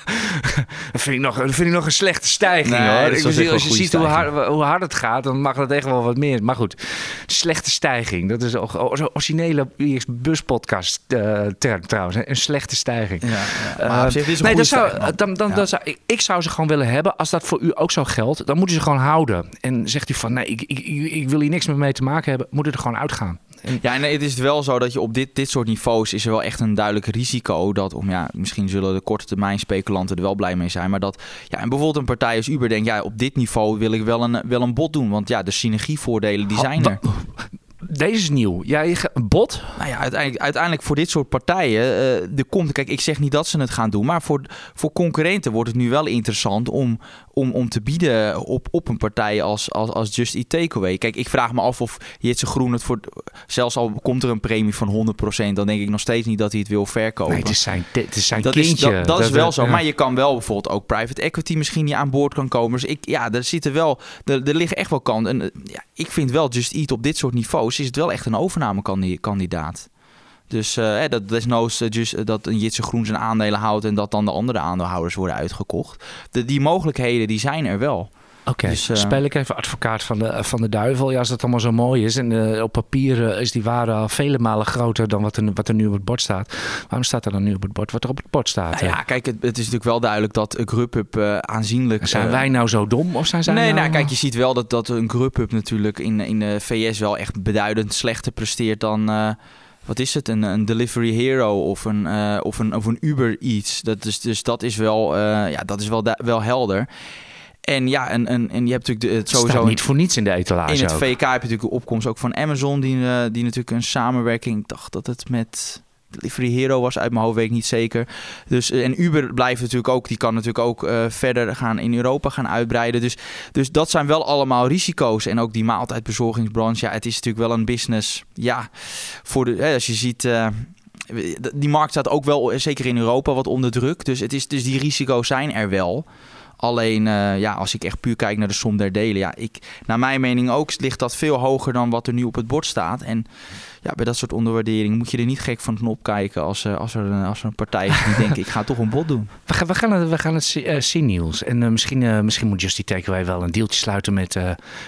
[laughs] dat, vind ik nog, dat vind ik nog een slechte stijging nee, hoor. Ik bedoel, als je ziet hoe hard, hoe hard, het gaat, dan mag het echt wel wat meer. Maar goed, slechte stijging. Dat is ook originele buspodcast uh, term trouwens. Een slechte stijging. Ja, ja. Maar is nee, dan zou, dan, dan, dan zou, ik, ik, zou ze gewoon willen hebben. Als dat voor u ook zo geldt, dan moet u ze gewoon houden. En zegt u van nee, ik, ik, ik wil hier niks meer mee te maken hebben, moet u er gewoon uitgaan. Ja, en het is wel zo dat je op dit, dit soort niveaus is er wel echt een duidelijk risico dat, om ja, misschien zullen de korte termijn speculanten er wel blij mee zijn, maar dat, ja, en bijvoorbeeld een partij als Uber denkt, ja, op dit niveau wil ik wel een, wel een bot doen, want ja, de synergievoordelen die zijn er. [laughs] Deze is nieuw. Ja, een bot? Nou ja, uiteindelijk, uiteindelijk voor dit soort partijen. Uh, de komt, kijk, ik zeg niet dat ze het gaan doen. Maar voor, voor concurrenten wordt het nu wel interessant om, om, om te bieden op, op een partij als, als, als Just Eat Takeaway. Kijk, ik vraag me af of Jitse Groen het voor... Zelfs al komt er een premie van 100%, dan denk ik nog steeds niet dat hij het wil verkopen. Nee, het is zijn, het is zijn dat kindje. Is, dat, dat, is wel zo. Maar je kan wel bijvoorbeeld ook private equity misschien niet aan boord kan komen. Dus ik, ja, er zitten wel... Er, er liggen echt wel kanten. En ja, ik vind wel Just Eat op dit soort niveaus is het wel echt een overnamekandidaat. Dus uh, dat desnoods uh, dat een Jitse Groen zijn aandelen houdt en dat dan de andere aandeelhouders worden uitgekocht. De, die mogelijkheden die zijn er wel. Oké, dus, speel ik even advocaat van de, van de duivel. Ja, als dat allemaal zo mooi is en op papier is die waarde al vele malen groter dan wat er, wat er nu op het bord staat. Waarom staat er dan nu op het bord wat er op het bord staat? Nou ja, kijk, het, het, is natuurlijk wel duidelijk dat Grubhub aanzienlijk... Zijn wij nou zo dom of zijn zij Nee, nou... nou kijk, je ziet wel dat, dat een Grubhub natuurlijk in, in de VS wel echt beduidend slechter presteert dan wat is het, een, een delivery hero of een, uh, of een, of een Uber Eats. Dat is, dus dat is wel, uh, ja, dat is wel, wel helder. En ja, en, en, en je hebt natuurlijk de, het sowieso... Staat niet voor niets in de etalage In het. VK heb je natuurlijk de opkomst ook van Amazon, die, uh, die natuurlijk een samenwerking... Ik dacht dat het met Delivery Hero was uit mijn hoofd, weet ik niet zeker. Dus, eh, en Uber blijft natuurlijk ook, die kan natuurlijk ook uh, verder gaan in Europa gaan uitbreiden. Dus, dus dat zijn wel allemaal risico's. En ook die maaltijdbezorgingsbranche, ja, het is natuurlijk wel een business. Ja, voor de, hè, als je ziet. Uh, die markt staat ook wel, zeker in Europa, wat onder druk. Dus, het is, dus die risico's zijn er wel. Alleen, uh, ja, als ik echt puur kijk naar de som der delen, ja, ik, naar mijn mening ook ligt dat veel hoger dan wat er nu op het bord staat. En ja, bij dat soort onderwaardering moet je er niet gek van knop kijken als, uh, als, er, als er een partij is die denkt, [laughs] ik ga toch een bod doen. We gaan, we gaan, het, we gaan het uh, zien, Niels. En uh, misschien, misschien moet Justy Takeaway wel een deeltje sluiten met,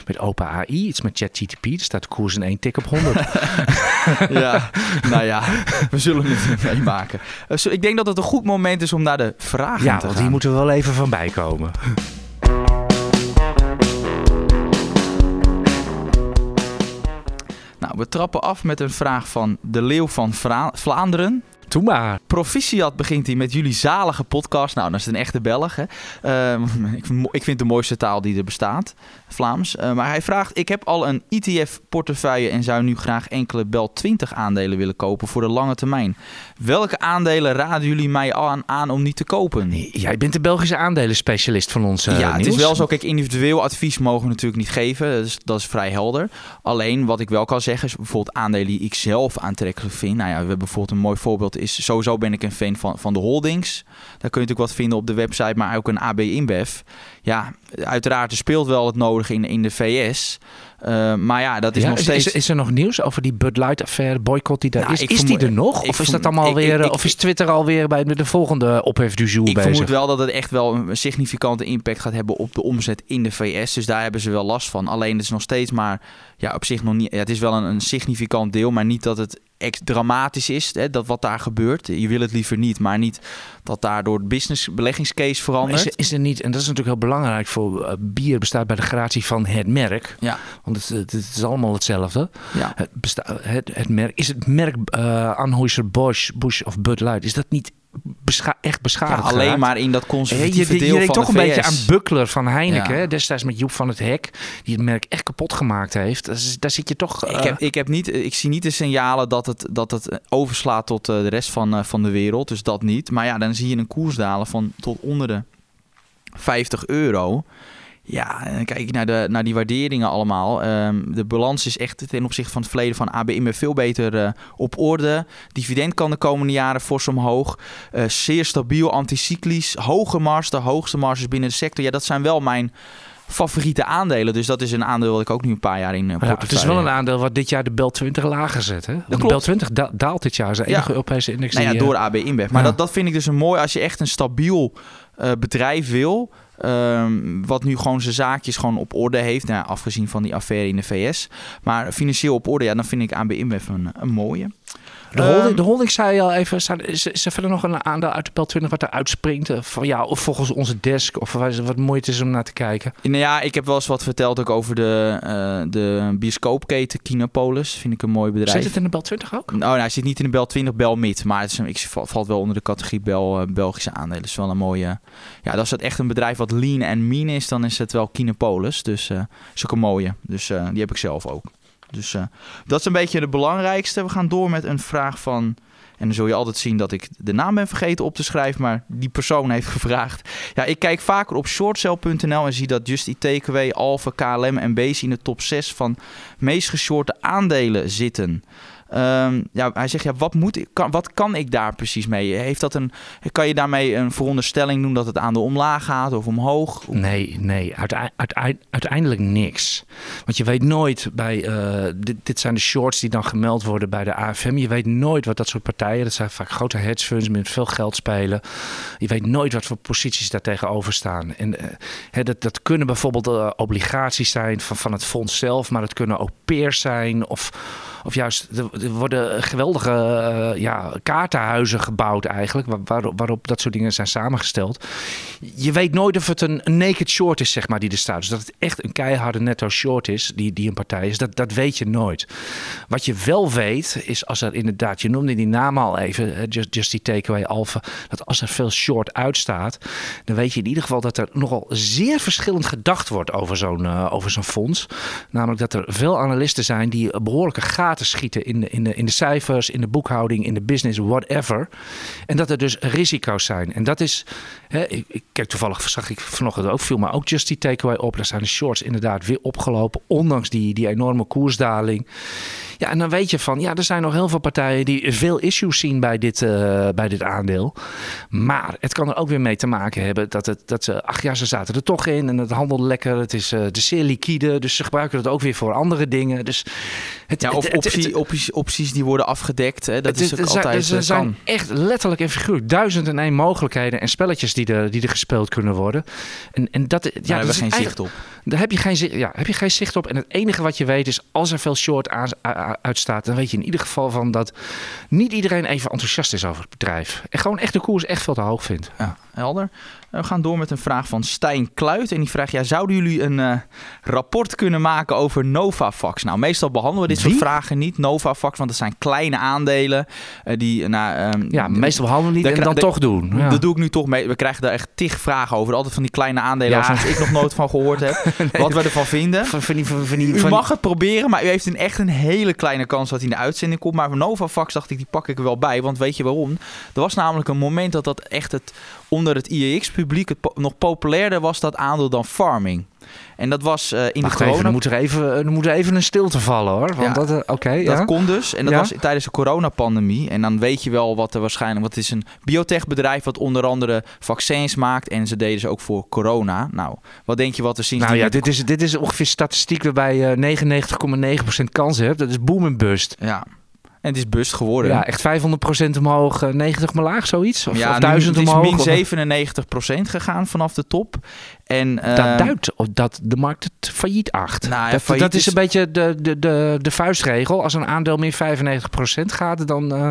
met Open AI. Iets met ChatGTP. Er staat de koers in één tik op 100. [laughs] ja, nou ja, we zullen het [laughs] meemaken. ik denk dat het een goed moment is om naar de vragen ja, te gaan. Ja, want hier moeten we wel even van bijkomen. We trappen af met een vraag van de Leeuw van Vlaanderen. Doe maar. Proficiat begint hij met jullie zalige podcast. Nou, dat is een echte Belg. Hè? [laughs] Uh, ik, vind, ik vind het de mooiste taal die er bestaat, Vlaams. Uh, maar hij vraagt: Ik heb al een ETF-portefeuille en zou nu graag enkele Bel 20 aandelen willen kopen voor de lange termijn. Welke aandelen raden jullie mij aan, aan om niet te kopen? Jij bent de Belgische aandelenspecialist van ons. Uh, ja, het is wel zo. Kijk, individueel advies mogen we natuurlijk niet geven. Dus dat is vrij helder. Alleen wat ik wel kan zeggen is bijvoorbeeld aandelen die ik zelf aantrekkelijk vind. Nou ja, we hebben bijvoorbeeld een mooi voorbeeld is sowieso ben ik een fan van, van de holdings. Daar kun je natuurlijk wat vinden op de website, maar ook een AB InBev. Ja, uiteraard er speelt wel het nodige in, in de VS. Uh, maar ja, dat is nog steeds... Is, is, er nog nieuws over die Bud Light affaire, boycott die daar nou, is? Is die er nog? Of is dat allemaal weer... of is Twitter alweer bij de volgende ophef du jour ik bezig? Ik vermoed wel dat het echt wel een significante impact gaat hebben op de omzet in de VS. Dus daar hebben ze wel last van. Alleen het is nog steeds maar... Ja, op zich nog niet... Ja, het is wel een, een significant deel, maar niet dat het dramatisch is, hè, dat wat daar gebeurt. Je wil het liever niet, maar niet dat daardoor de business beleggingscase verandert. Is er, is er, niet, en dat is natuurlijk heel belangrijk voor uh, bier, bestaat bij de gratie van het merk. Ja. Want het, het, het is allemaal hetzelfde. Ja. Het, besta het, het merk, is het merk uh, Anheuser-Busch Bush of Bud Light, is dat niet bescha echt beschadigd. Ja, alleen maar in dat conservatieve je, je, je, je van toch een beetje aan Buckler van Heineken. Ja. Destijds met Joep van het Hek. Die het merk echt kapot gemaakt heeft. Dus, daar zit je toch... Uh... Ik, heb, ik, heb niet, ik zie niet de signalen dat het, dat het overslaat tot uh, de rest van, uh, van de wereld. Dus dat niet. Maar ja, dan zie je een koers dalen van tot onder de 50 euro. Ja, en dan kijk ik naar, de, naar die waarderingen allemaal. Um, de balans is echt ten opzichte van het verleden van ABM veel beter uh, op orde. Dividend kan de komende jaren fors omhoog. Uh, zeer stabiel, anticyclisch. Hoge mars, de hoogste marges binnen de sector. Ja, dat zijn wel mijn favoriete aandelen. Dus dat is een aandeel wat ik ook nu een paar jaar in uh, ja, Het is wel een aandeel wat dit jaar de Bel 20 lager zet. Hè? de Bel 20 da daalt dit jaar. Zijn enige ja. Europese index. Nou ja, die, door AB InBev. Maar ja. dat, dat vind ik dus een mooi... Als je echt een stabiel uh, bedrijf wil... Um, wat nu gewoon zijn zaakjes gewoon op orde heeft. Nou, afgezien van die affaire in de VS. Maar financieel op orde, ja, dan vind ik AB InBev een, een mooie. De holding, um, de holding zei je al even, is, is er verder nog een aandeel uit de PEL 20 wat er uitspringt? Van ja, of volgens onze desk, of wat mooi het is om naar te kijken? Nou ja, ik heb wel eens wat verteld ook over de, uh, de bioscoopketen Kinopolis. Vind ik een mooi bedrijf. Zit het in de Bel 20 ook? Oh, nou, hij zit niet in de Bel 20, Bel Mid. Maar het is ik, valt wel onder de categorie Bel, uh, Belgische aandelen. Dus wel een mooie... Ja, als het echt een bedrijf wat lean en mean is, dan is het wel Kinopolis. Dus uh, is ook een mooie. Dus die heb ik zelf ook. Dus uh, dat is een beetje de belangrijkste. We gaan door met een vraag van. En dan zul je altijd zien dat ik de naam ben vergeten op te schrijven. Maar die persoon heeft [laughs] gevraagd. Ja, ik kijk vaker op shortcell.nl en zie dat Just ITKW, Alpha, KLM en Base in de top 6 van meest geshorte aandelen zitten. Um, ja, hij zegt, ja, wat, moet ik, kan, wat kan ik daar precies mee? Heeft dat een, kan je daarmee een veronderstelling doen dat het aan de omlaag gaat of omhoog? Nee, nee, uiteindelijk, niks. Want je weet nooit bij, uh, dit, zijn de shorts die dan gemeld worden bij de AFM. Je weet nooit wat dat soort partijen, dat zijn vaak grote hedge funds met veel geld spelen. Je weet nooit wat voor posities daar tegenover staan. En hè, dat, dat kunnen bijvoorbeeld uh, obligaties zijn van, van het fonds zelf, maar het kunnen ook peers zijn of, of juist... De, er worden geweldige uh, ja, kaartenhuizen gebouwd eigenlijk, waar, waarop dat soort dingen zijn samengesteld. Je weet nooit of het een, naked short is, zeg maar, die er staat. Dus dat het echt een keiharde netto short is, die, die een partij is, dat, dat weet je nooit. Wat je wel weet, is als er inderdaad, je noemde die naam al even, just, just die takeaway alpha, dat als er veel short uitstaat, dan weet je in ieder geval dat er nogal zeer verschillend gedacht wordt over zo'n uh, over zo'n fonds. Namelijk dat er veel analisten zijn die behoorlijke gaten schieten in in de, in de cijfers, in de boekhouding, in de business, whatever. En dat er dus risico's zijn. En dat is, hè, ik, ik, kijk toevallig, zag ik vanochtend ook veel, maar ook Just die Takeaway op. Daar zijn de shorts inderdaad weer opgelopen, ondanks die, die enorme koersdaling. Ja, en dan weet je van, ja, er zijn nog heel veel partijen die veel issues zien bij dit, uh, bij dit aandeel. Maar het kan er ook weer mee te maken hebben dat, het, dat ze, ach ja, ze zaten er toch in en het handelt lekker. Het is, uh, het is zeer liquide, dus ze gebruiken het ook weer voor andere dingen. Dus het, ja, of het, optie, het, opties, opties die worden afgedekt, hè, dat is ook altijd Er zijn kan. echt letterlijk en figuurlijk duizend en één mogelijkheden en spelletjes die er, die er gespeeld kunnen worden. En, en dat, ja, daar hebben we geen zicht op. Daar heb je geen, ja, heb je geen zicht op. En het enige wat je weet is, als er veel short aan, uitstaat, dan weet je in ieder geval van dat niet iedereen even enthousiast is over het bedrijf. En gewoon echt de koers echt veel te hoog vindt. Ja. helder. We gaan door met een vraag van Stijn Kluit. En die vraagt, ja, zouden jullie een uh, rapport kunnen maken over Novavax? Nou, meestal behandelen we dit soort vragen niet. Novavax, want het zijn kleine aandelen. Uh, die, nou, um, ja, meestal behandelen we niet en dan toch doen. Ja. Dat doe ik nu toch mee. We krijgen daar echt tig vragen over. Altijd van die kleine aandelen ja. waar ik nog nooit van gehoord heb. [laughs] nee, wat we ervan vinden. Van, u mag het proberen, maar u heeft een, echt een hele kleine kans dat hij in de uitzending komt. Maar voor Novavax dacht ik, die pak ik er wel bij. Want weet je waarom? Er was namelijk een moment dat dat echt het onder het IEX-publiek het nog populairder was dat aandeel dan farming. En dat was uh, in Wacht de corona... Even, er, moet er, even, er moet even een stilte vallen hoor. Want ja, dat, uh, okay, dat ja. kon dus. En dat ja? was tijdens de coronapandemie. En dan weet je wel wat er waarschijnlijk... Het is een biotechbedrijf wat onder andere vaccins maakt. En ze deden ze ook voor corona. Nou, wat denk je wat er sinds... Nou ja, dit is, dit is ongeveer statistiek waarbij je 99,9% kans hebt. Dat is boom en bust. Ja. En het is bust geworden. Ja, echt 500% omhoog, 90 eh, omlaag, zoiets? Of, ja, of 1000 het is min 97% gegaan vanaf de top. En, dat duidt dat de markt het failliet acht. Nou, dat, failliet dat is, een beetje de, de, de, de vuistregel. Als een aandeel meer 95% gaat, dan, uh,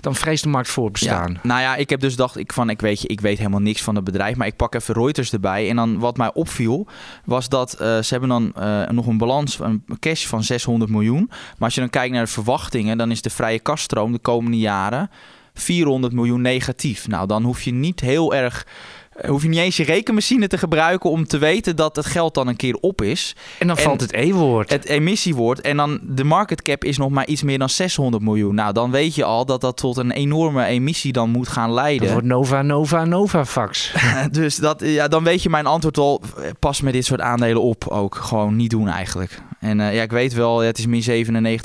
dan vreest de markt voor bestaan. Ja, nou ja, ik heb dus dacht ik van, ik weet, je, ik weet helemaal niks van het bedrijf, maar ik pak even Reuters erbij. En dan wat mij opviel, was dat uh, ze hebben dan nog een balans, een cash van 600 miljoen. Maar als je dan kijkt naar de verwachtingen, dan is de vrije kaststroom de komende jaren 400 miljoen negatief. Nou, dan hoef je niet heel erg hoef je niet eens je rekenmachine te gebruiken om te weten dat het geld dan een keer op is. En dan en valt het E-woord. Het emissiewoord. En dan de market cap is nog maar iets meer dan 600 miljoen. Nou, dan weet je al dat dat tot een enorme emissie dan moet gaan leiden. Dat wordt Nova, Nova, Novavax. [laughs] dus dat, ja, dan weet je mijn antwoord al. Pas met dit soort aandelen op ook. Gewoon niet doen eigenlijk. En uh, ja, ik weet wel, het is min 97%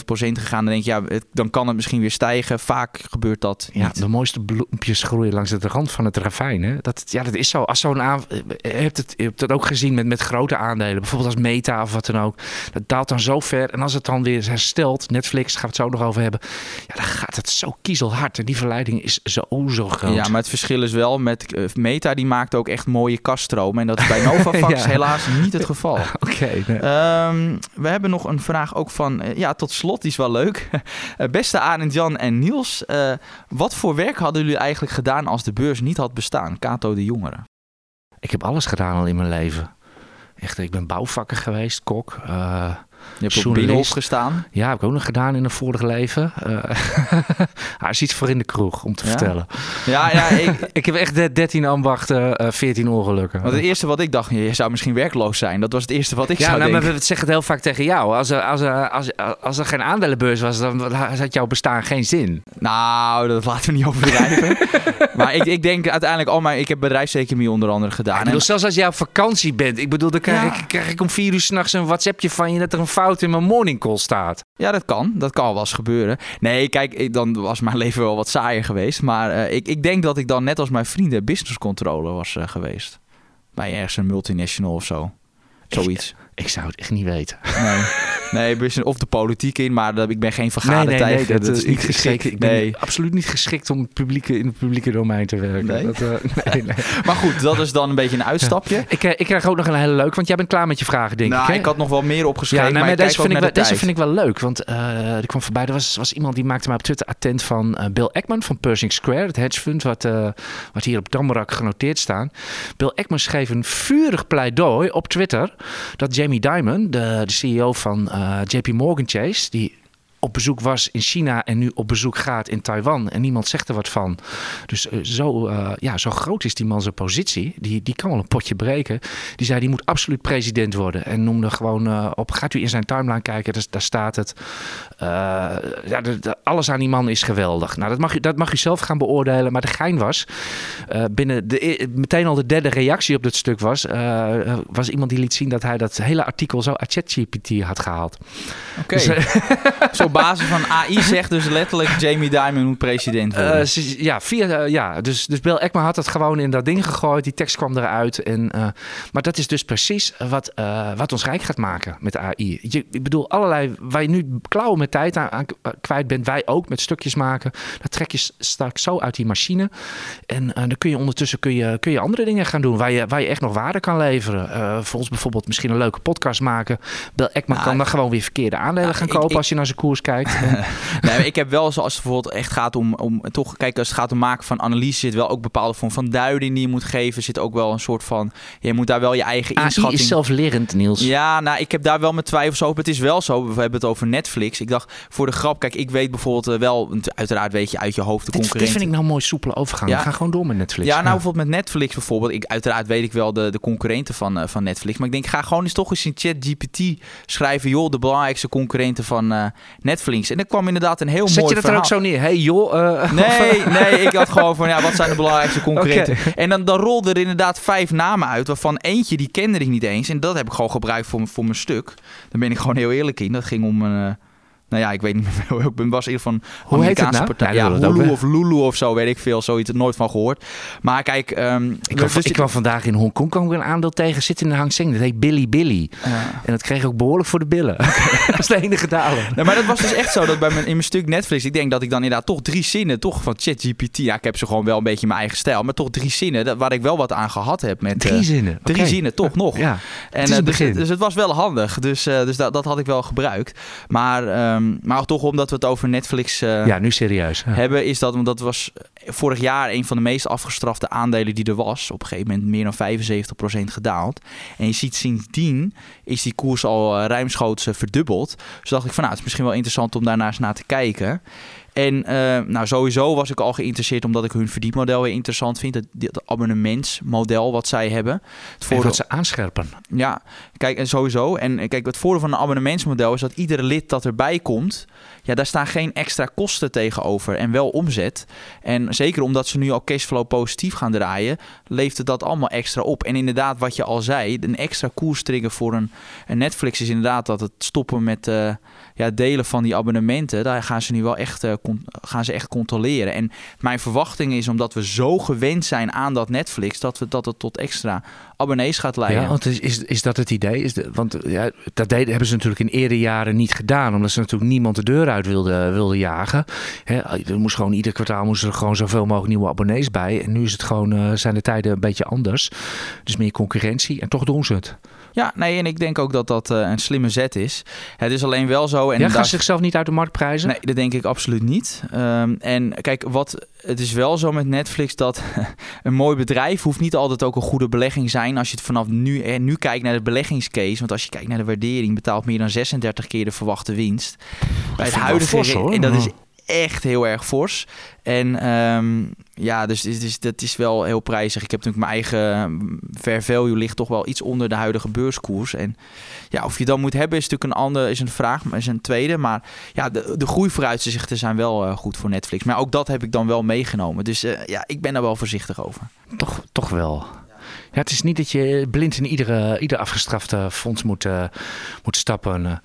gegaan. Dan denk je, ja, het, dan kan het misschien weer stijgen. Vaak gebeurt dat Ja, niet. de mooiste bloempjes groeien langs de rand van het ravijn. Hè? Dat, ja, dat is zo. Als zo'n aan, je, hebt het, je hebt het ook gezien met, met grote aandelen. Bijvoorbeeld als Meta of wat dan ook. Dat daalt dan zo ver. En als het dan weer herstelt, Netflix, gaan we het zo nog over hebben. Ja, dan gaat het zo kiezelhard. En die verleiding is zo, zo groot. Ja, maar het verschil is wel met uh, Meta, die maakt ook echt mooie kaststromen. En dat is bij [laughs] Novavax ja. helaas niet het geval. [laughs] Oké. Okay, nee. um, we hebben nog een vraag ook van, uh, ja, tot slot, die is wel leuk. uh, [laughs] beste Arend, Jan en Niels, wat voor werk hadden jullie eigenlijk gedaan als de beurs niet had bestaan? Kato de Jongere. Ik heb alles gedaan al in mijn leven. Echt, ik ben bouwvakker geweest, kok. Je hebt op Binnenhof gestaan? Ja, heb ik ook nog gedaan in een vorige leven. Uh, [laughs] hij is iets voor in de kroeg, om te ja? vertellen. Ja, ja [laughs] ik, ik heb echt 13 ambachten, uh, 14 ongelukken. Want het eerste wat ik dacht, je zou misschien werkloos zijn. Dat was het eerste wat ik ja, zou nou, denken. Maar we zeggen het heel vaak tegen jou. Als er, als er, als, als er geen aandelenbeurs was, dan had jouw bestaan geen zin. Nou, dat laten we niet [laughs] overdrijven. maar ik, ik denk uiteindelijk al mijn... Ik heb bedrijfseconomie onder andere gedaan. Ik bedoel, zelfs als jij op vakantie bent. Ik bedoel, dan krijg, ja. ik, krijg ik om vier uur s'nachts een WhatsAppje van je dat er een fout in mijn morning call staat. Ja, dat kan. Dat kan wel eens gebeuren. Nee, kijk, ik, dan was mijn [laughs] leven wel wat saaier geweest. Maar uh, ik, ik denk dat ik dan net als mijn vrienden business controller was uh, geweest. Bij ergens een multinational of zo. Zoiets. Ik, ik zou het echt niet weten. Nee. [laughs] Nee, of de politiek in, maar dat, ik ben geen vergadertijger. Nee, nee, nee, dat, dat is niet geschikt. geschikt. Ik ben nee. absoluut niet geschikt om publieke, in het publieke domein te werken. Nee? Dat, uh, [laughs] nee, nee. maar goed, dat is dan een beetje een uitstapje. Ik, uh, ik krijg ook nog een hele leuk, want jij bent klaar met je vragen, denk nou, ik. Hè? ik had nog wel meer opgeschreven, ja, nou, maar, maar deze, vind ik, wel, deze vind ik wel leuk, want uh, er kwam voorbij, er was, was iemand die maakte mij op Twitter attent van uh, Bill Ekman van Pershing Square, het hedge fund wat, wat hier op Damrak genoteerd staan. Bill Ekman schreef een vurig pleidooi op Twitter dat Jamie Dimon, de, de CEO van JP Morgan Chase, die op bezoek was in China en nu op bezoek gaat in Taiwan en niemand zegt er wat van. Dus uh, zo, uh, ja, zo groot is die man zijn positie. Die, die kan wel een potje breken. Die zei die moet absoluut president worden en noemde gewoon uh, op. Gaat u in zijn timeline kijken, daar, daar staat het. Ja, de, de, alles aan die man is geweldig. Nou, dat mag, u, dat mag u zelf gaan beoordelen. Maar de gein was, binnen de, meteen al de derde reactie op dit stuk was, was iemand die liet zien dat hij dat hele artikel zo uit ChatGPT had gehaald. Oké. Okay. Dus, zo basis van AI zegt dus letterlijk Jamie Dimon moet president worden. Uh, ja, via, uh, ja dus, dus Bill Ekman had het gewoon in dat ding gegooid. Die tekst kwam eruit. En, uh, maar dat is dus precies wat, wat ons rijk gaat maken met AI. Je, ik bedoel, allerlei, waar je nu klauwen met tijd aan, aan, kwijt bent, wij ook met stukjes maken. Dat trek je straks zo uit die machine. En dan kun je ondertussen kun je, kun je andere dingen gaan doen waar je, waar je echt nog waarde kan leveren. voor ons bijvoorbeeld misschien een leuke podcast maken. Bill Ekman Nou, kan dan gewoon weer verkeerde aandelen gaan kopen ik, als je naar zijn koers kijkt. [laughs] nee, ik heb wel zoals het bijvoorbeeld echt gaat om, om toch, kijk, als het gaat om maken van analyse, zit wel ook bepaalde vorm van duiding die je moet geven. Zit ook wel een soort van, je moet daar wel je eigen AI inschatting. is zelflerend, Niels. Ja, nou, ik heb daar wel mijn twijfels over. Het is wel zo, we hebben het over Netflix. Ik dacht, voor de grap, kijk, ik weet bijvoorbeeld eh, wel, uiteraard weet je uit je hoofd de dit, concurrenten. Dit vind ik nou mooi soepele overgang. Ja. We gaan gewoon door met Netflix. Ja, nou bijvoorbeeld met Netflix bijvoorbeeld. Ik, uiteraard weet ik wel de, de concurrenten van, uh, van Netflix. Maar ik denk, ga gewoon eens toch eens in ChatGPT schrijven... joh, de belangrijkste concurrenten van uh, Netflix. En er kwam inderdaad een heel Zet mooi je dat er ook zo neer? Hey joh... Uh, nee, [laughs] nee, ik had gewoon van, ja, wat zijn de belangrijkste concurrenten? Okay. En dan, dan rolden er inderdaad vijf namen uit... waarvan eentje, die kende ik niet eens. En dat heb ik gewoon gebruikt voor, voor mijn stuk. Daar ben ik gewoon heel eerlijk in. Dat ging om een... Nou ja, ik weet niet [laughs] meer. Ik ben was in ieder geval Hoe heet het nou? partij. Ja, ja Hulu of Lulu of zo, weet ik veel. Zoiets, nooit van gehoord. Maar kijk... Um, ik, kwam, dus ik kwam vandaag in Hongkong kwam ik een aandeel tegen zitten in de Hang Seng. Dat heet Billy Billy. Uh. En dat kreeg ik ook behoorlijk voor de billen. [laughs] dat is de enige daler. Maar dat was dus echt zo dat bij mijn, in mijn stuk Netflix... Ik denk dat ik dan inderdaad toch drie zinnen toch van ChatGPT... Ja, ik heb ze gewoon wel een beetje in mijn eigen stijl. Maar toch drie zinnen dat, waar ik wel wat aan gehad heb. Met, drie uh, zinnen? Drie okay. zinnen, toch nog. Ja, en, het dus, dus, het was wel handig. Dus, uh, dus dat, dat had ik wel gebruikt. Maar, um, maar toch omdat we het over Netflix uh, ja, nu serieus. Ja. hebben, is dat, want dat was vorig jaar een van de meest afgestrafte aandelen die er was. Op een gegeven moment meer dan 75% gedaald. En je ziet sindsdien is die koers al uh, ruimschoots uh, verdubbeld. Dus dacht ik van nou, het is misschien wel interessant om daarnaar eens naar te kijken. En uh, nou, sowieso was ik al geïnteresseerd omdat ik hun verdienmodel weer interessant vind. Het, het abonnementsmodel wat zij hebben. Het voordeel... wat ze aanscherpen. Ja, kijk, en sowieso. En kijk, het voordeel van een abonnementsmodel is dat iedere lid dat erbij komt, ja, daar staan geen extra kosten tegenover en wel omzet. En zeker omdat ze nu al cashflow positief gaan draaien, het dat allemaal extra op. En inderdaad, wat je al zei, een extra koerstrigger voor een, een Netflix is inderdaad dat het stoppen met uh, ja, delen van die abonnementen. Daar gaan ze nu wel echt, uh, gaan ze echt controleren. En mijn verwachting is, omdat we zo gewend zijn aan dat Netflix, dat, we, dat het tot extra abonnees gaat leiden. Ja, want is, is, dat het idee? Is want ja, dat deden, hebben ze natuurlijk in eerder jaren niet gedaan, omdat ze natuurlijk niemand de deur uit wilden wilde jagen. Er moest gewoon ieder kwartaal moesten er gewoon zoveel mogelijk nieuwe abonnees bij. En nu is het gewoon, uh, zijn de tijden een beetje anders. Dus meer concurrentie en toch doen ze het. Ja, nee, en ik denk ook dat dat uh, een slimme zet is. Het is alleen wel zo. En ja, gaan ze zichzelf niet uit de markt prijzen? Nee, dat denk ik absoluut niet. Um, en kijk, wat, het is wel zo met Netflix dat [laughs] een mooi bedrijf hoeft niet altijd ook een goede belegging zijn. Als je het vanaf nu, eh, nu kijkt naar de beleggingscase. Want als je kijkt naar de waardering, betaalt meer dan 36 keer de verwachte winst. Bij het huidige fors, hoor. En dat is echt heel erg fors. En um, ja, dus, dus dat is wel heel prijzig. Ik heb natuurlijk mijn eigen fair value ligt toch wel iets onder de huidige beurskoers. En ja, of je dan moet hebben is natuurlijk een andere is een vraag, maar is een tweede. Maar ja, de, de groeivooruitzichten zijn wel uh, goed voor Netflix. Maar ook dat heb ik dan wel meegenomen. Dus uh, ja, ik ben daar wel voorzichtig over. Toch, toch wel. Ja, het is niet dat je blind in iedere, ieder afgestrafte fonds moet, moet stappen.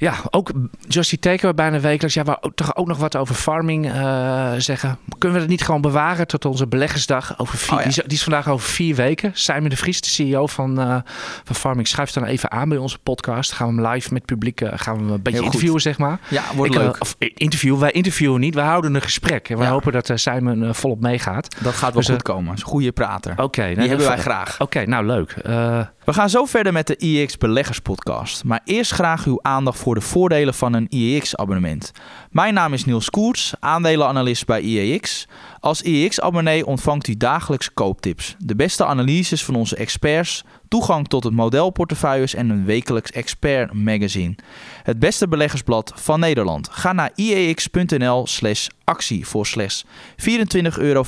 Ja, ook Justy Taker bijna wekelijks. Ja, wou toch ook nog wat over farming uh, zeggen. Kunnen we het niet gewoon bewaren tot onze beleggersdag? Over vier, oh, ja. die, is, die, is, vandaag over vier weken. Simon de Vries, de CEO van, uh, van Farming, schuift dan even aan bij onze podcast. Gaan we hem live met publiek uh, gaan we hem een beetje interviewen, zeg maar. Ja, wordt Ik, leuk. Of, interview, wij interviewen niet, we houden een gesprek. En we ja. hopen dat Simon volop meegaat. Dat gaat wel dus, goed komen. Is een goede prater. Oké. Okay, die hebben wij graag. Oké, okay, nou leuk. We gaan zo verder met de IEX Beleggers podcast. Maar eerst graag uw aandacht voor de voordelen van een IEX-abonnement. Mijn naam is Niels Koerts, aandelenanalist bij IEX. Als IEX-abonnee ontvangt u dagelijks kooptips, de beste analyses van onze experts, toegang tot het modelportefeuilles en een wekelijks expert magazine. Het beste beleggersblad van Nederland. Ga naar iex.nl slash actie voor slechts 24,95 euro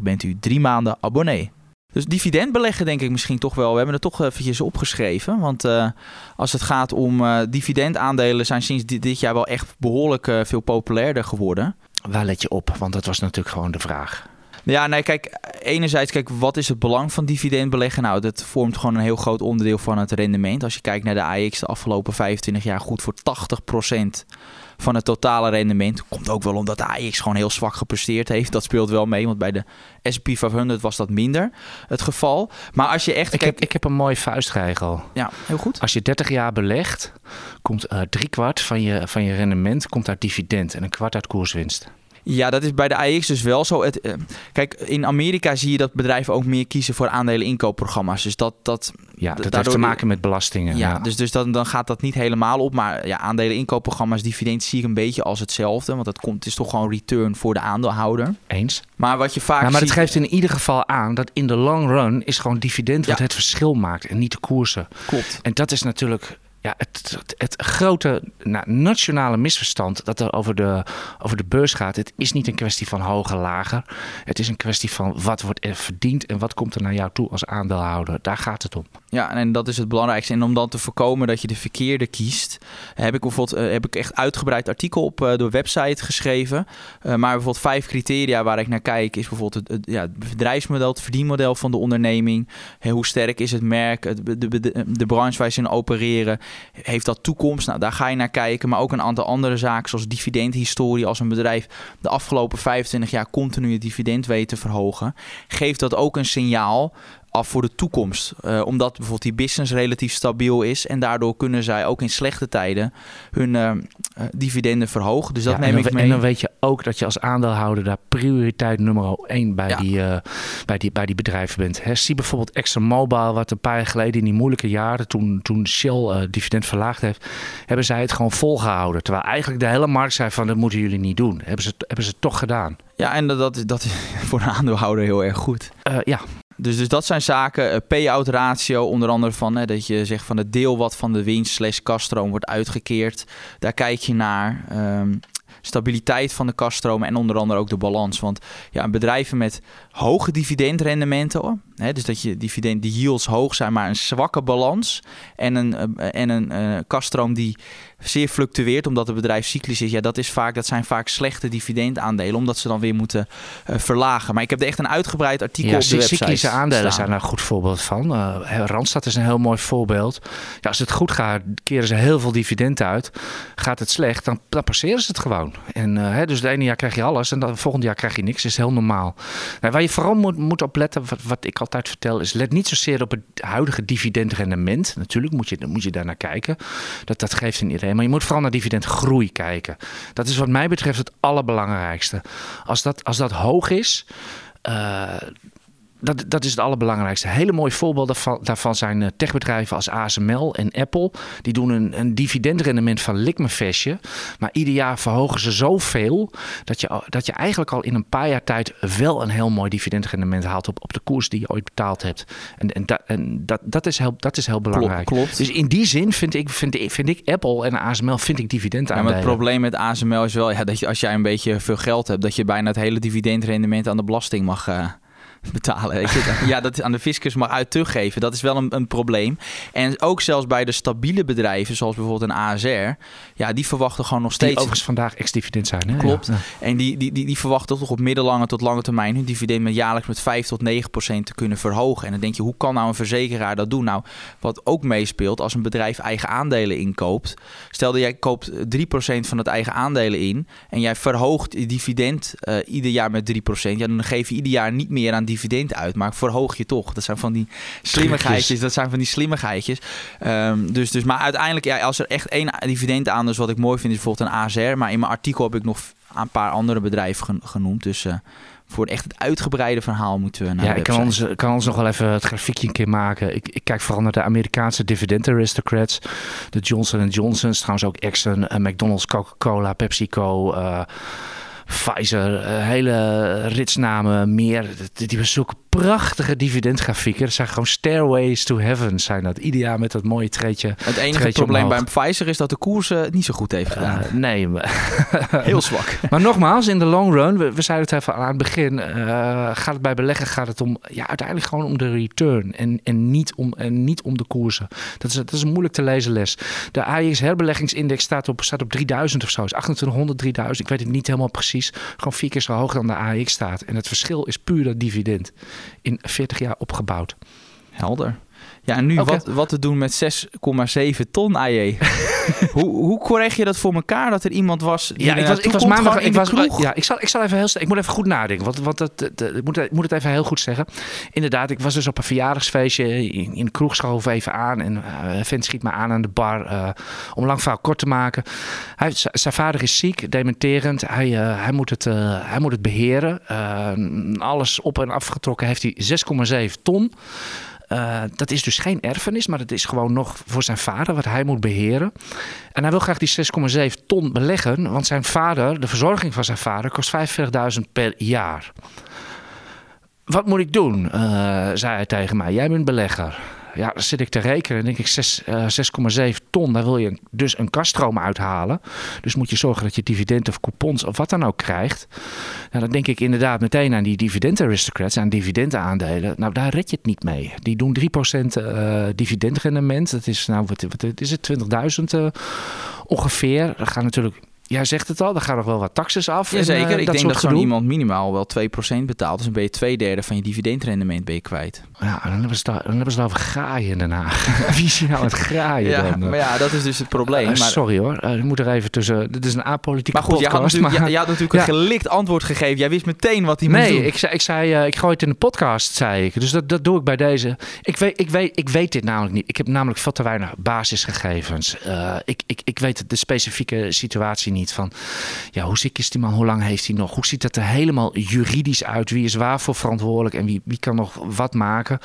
bent u drie maanden abonnee. Dus dividend beleggen denk ik misschien toch wel. We hebben het toch eventjes opgeschreven. Want uh, als het gaat om uh, dividendaandelen zijn sinds dit, jaar wel echt behoorlijk uh, veel populairder geworden. Waar let je op? Want dat was natuurlijk gewoon de vraag. Ja, nee, kijk, enerzijds, kijk, wat is het belang van dividendbeleggen? Nou, dat vormt gewoon een heel groot onderdeel van het rendement. Als je kijkt naar de AX de afgelopen 25 jaar, goed voor 80% van het totale rendement. Komt ook wel omdat de AX gewoon heel zwak gepresteerd heeft. Dat speelt wel mee, want bij de S&P 500 was dat minder het geval. Maar als je echt... Ik, heb, ik heb een mooie vuistregel. Ja, heel goed. Als je 30 jaar belegt, komt uh, drie kwart van je, van je rendement komt uit dividend en een kwart uit koerswinst. Ja, dat is bij de AX dus wel zo. Het, eh, kijk, in Amerika zie je dat bedrijven ook meer kiezen voor aandelen inkoopprogramma's. Dus dat, dat, ja, dat heeft te maken met belastingen. Ja, dus, dus dan, dan gaat dat niet helemaal op. Maar ja, aandelen inkoopprogramma's, dividend zie ik een beetje als hetzelfde. Want dat komt, het is toch gewoon return voor de aandeelhouder. Eens. Maar wat je vaak ja, maar ziet... het geeft in ieder geval aan dat in de long run is gewoon dividend wat het verschil maakt en niet de koersen. Klopt. En dat is natuurlijk ja, het, het, grote nou, nationale misverstand dat er over de, over de beurs gaat. Het is niet een kwestie van hoger, lager. Het is een kwestie van wat wordt er verdiend en wat komt er naar jou toe als aandeelhouder. Daar gaat het om. Ja, en dat is het belangrijkste. En om dan te voorkomen dat je de verkeerde kiest, heb ik bijvoorbeeld uh, heb ik echt uitgebreid artikel op uh, de website geschreven. Uh, maar bijvoorbeeld vijf criteria waar ik naar kijk is bijvoorbeeld het, ja, bedrijfsmodel, het verdienmodel van de onderneming. hoe sterk is het merk, de, de, de branche waar ze in opereren. Heeft dat toekomst? Nou, daar ga je naar kijken. Maar ook een aantal andere zaken, zoals dividendhistorie. Als een bedrijf de afgelopen 25 jaar continu het dividend weet te verhogen, geeft dat ook een signaal af voor de toekomst. Uh, omdat bijvoorbeeld die business relatief stabiel is. En daardoor kunnen zij ook in slechte tijden hun uh, dividenden verhogen. Dus dat neem ik mee. En dan weet je ook dat je als aandeelhouder daar prioriteit nummer 1 bij, die, uh, bij, die, bij die bedrijven bent. He, zie bijvoorbeeld ExxonMobil, wat een paar jaar geleden in die moeilijke jaren, toen, toen Shell dividend verlaagd heeft, hebben zij het gewoon volgehouden. Terwijl eigenlijk de hele markt zei van dat moeten jullie niet doen. Hebben ze, hebben ze toch gedaan. Ja, en dat, dat is [laughs] voor een aandeelhouder heel erg goed. ja, dus, dus dat zijn zaken. Uh, payout ratio, onder andere van hè, dat je zegt van het deel wat van de winst slash kaststroom wordt uitgekeerd. Daar kijk je naar. Um, stabiliteit van de kaststromen en onder andere ook de balans. Want ja, bedrijven met hoge dividendrendementen, hè, dus dat je dividend, die yields hoog zijn, maar een zwakke balans en een, eh, en een uh, kaststroom die zeer fluctueert omdat het bedrijf cyclisch is. Ja, dat, is vaak, dat zijn vaak slechte dividendaandelen, omdat ze dan weer moeten uh, verlagen. Maar ik heb er echt een uitgebreid artikel ja, op de website cyclische aandelen staan. zijn daar een goed voorbeeld van. Uh, Randstad is een heel mooi voorbeeld. Ja, als het goed gaat, keren ze heel veel dividend uit. Gaat het slecht, dan, dan passeren ze het gewoon. En, uh, hè, dus het ene jaar krijg je alles en dan volgend jaar krijg je niks. Dat is heel normaal. Nou, waar je vooral moet, moet op letten, wat, wat ik altijd vertel, is let niet zozeer op het huidige dividendrendement. Natuurlijk moet je, moet je daar naar kijken. Dat, dat geeft een idee. Maar je moet vooral naar dividendgroei kijken. Dat is wat mij betreft het allerbelangrijkste. Als dat, als dat hoog is, uh, dat, dat is het allerbelangrijkste. Hele mooie voorbeelden daarvan, daarvan zijn uh, techbedrijven als ASML en Apple. Die doen een, een dividendrendement van likmefestje. Maar ieder jaar verhogen ze zoveel dat je, dat je eigenlijk al in een paar jaar tijd wel een heel mooi dividendrendement haalt op, op de koers die je ooit betaald hebt. En, en, dat, en dat, dat, is heel, dat is heel belangrijk. Klopt. Dus in die zin vind ik, vind, ik, vind ik Apple en ASML vind ik dividend aan. Ja, maar het probleem met ASML is wel ja, dat je, als jij een beetje veel geld hebt, dat je bijna het hele dividendrendement aan de belasting mag. Uh [laughs] betalen. Ja, dat aan de fiscus mag uit teruggeven. Dat is wel een, een, probleem. En ook zelfs bij de stabiele bedrijven, zoals bijvoorbeeld een ASR, ja, die verwachten gewoon nog steeds. Die overigens vandaag ex-dividend zijn. Hè? Klopt. Ja. En die, die, die, die verwachten toch op middellange tot lange termijn hun dividend met jaarlijks met 5 tot 9 procent te kunnen verhogen. En dan denk je, hoe kan nou een verzekeraar dat doen? Nou, wat ook meespeelt als een bedrijf eigen aandelen inkoopt. Stel dat jij koopt 3 procent van het eigen aandelen in en jij verhoogt je dividend uh, ieder jaar met 3 procent. Ja, dan geef je ieder jaar niet meer aan dividend uit, maar verhoog je toch. Dat zijn van die slimmigheidjes. Dat zijn van die slimmigheidjes. Um, dus, dus, maar uiteindelijk, ja, als er echt één dividend aan is, wat ik mooi vind, is bijvoorbeeld een ASR. Maar in mijn artikel heb ik nog een paar andere bedrijven genoemd. Dus uh, voor echt het uitgebreide verhaal moeten we naar Ja, ik kan ons, kan ons nog wel even het grafiekje een keer maken. Ik, ik kijk vooral naar de Amerikaanse dividend aristocrats. De Johnson Johnson's, trouwens ook Exxon, uh, McDonald's, Coca-Cola, PepsiCo... Uh, Pfizer, hele ritsnamen meer. Die hebben zulke prachtige dividendgrafieken. Dat zijn gewoon stairways to heaven zijn dat. Ieder jaar met dat mooie treetje. Het enige probleem omhoog. bij Pfizer is dat de koers het niet zo goed heeft gedaan. Uh, nee. [laughs] Heel zwak. maar nogmaals, in de long run, we, we zeiden het even aan het begin, uh, gaat het bij beleggen gaat het om, ja, uiteindelijk gewoon om de return en, en, niet, om, en niet om de koersen. Dat is, dat is een moeilijk te lezen les. De AIX herbeleggingsindex staat op, staat op 3000 of zo. Is 2800, 3000. Ik weet het niet helemaal precies. Gewoon vier keer zo hoog dan de AX staat. En het verschil is puur dat dividend. In 40 jaar opgebouwd. Helder. Ja, en nu okay. wat, wat te doen met 6,7 ton AJ? [laughs] [laughs] hoe, hoe kreeg je dat voor elkaar dat er iemand was die ja, ik was, ik was maandag. Ik, was, ja, ik zal, ik zal even heel Ik moet even goed nadenken. Want, want dat, ik, moet, ik moet het even heel goed zeggen. Inderdaad, ik was dus op een verjaardagsfeestje in, in de kroeg schoof even aan. En uh, een vent schiet me aan aan de bar. Uh, om lang verhaal kort te maken. Hij, zijn vader is ziek, dementerend. Hij, uh, hij, moet, het, hij moet het beheren. alles op en afgetrokken heeft hij 6,7 ton. Uh, dat is dus geen erfenis, maar het is gewoon nog voor zijn vader wat hij moet beheren. En hij wil graag die 6,7 ton beleggen, want zijn vader, de verzorging van zijn vader, kost 45.000 per jaar. Wat moet ik doen? Uh, zei hij tegen mij. Jij bent belegger ja, dan zit ik te rekenen. denk ik 6,7 uh, ton. Daar wil je dus een kaststroom uithalen. Dus moet je zorgen dat je dividend of coupons of wat dan ook krijgt. Nou, dan denk ik inderdaad meteen aan die dividend aristocrats, aan dividendaandelen. Nou, daar red je het niet mee. Die doen 3% uh, dividendrendement. Dat is, nou, wat, wat is het, 20.000 uh, ongeveer. Dat gaat natuurlijk Jij zegt het al, er gaan nog wel wat taxes af. Jazeker, en, uh, ik denk dat zo'n iemand minimaal wel 2% betaalt. Dus dan ben je twee derde van je dividendrendement ben je kwijt. Ja, dan hebben ze het, dan hebben ze het over graaien daarna. [laughs] Wie is nou het graaien ja, dan? Maar ja, dat is dus het probleem. Uh, maar... Sorry hoor, uh, ik moet er even tussen... Dit is een apolitieke maar goed, podcast. Je had natuurlijk, maar... had natuurlijk ja. een gelikt antwoord gegeven. Jij wist meteen wat hij moest nee, doen. Nee, ik zei, ik, zei ik gooi het in de podcast, zei ik. Dus dat, dat doe ik bij deze. Ik weet, ik, weet, ik weet dit namelijk niet. Ik heb namelijk veel te weinig basisgegevens. ik, ik, ik weet de specifieke situatie niet van ja, hoe ziek is die man? Hoe lang heeft hij nog? Hoe ziet het er helemaal juridisch uit? Wie is waarvoor verantwoordelijk en wie, wie kan nog wat maken?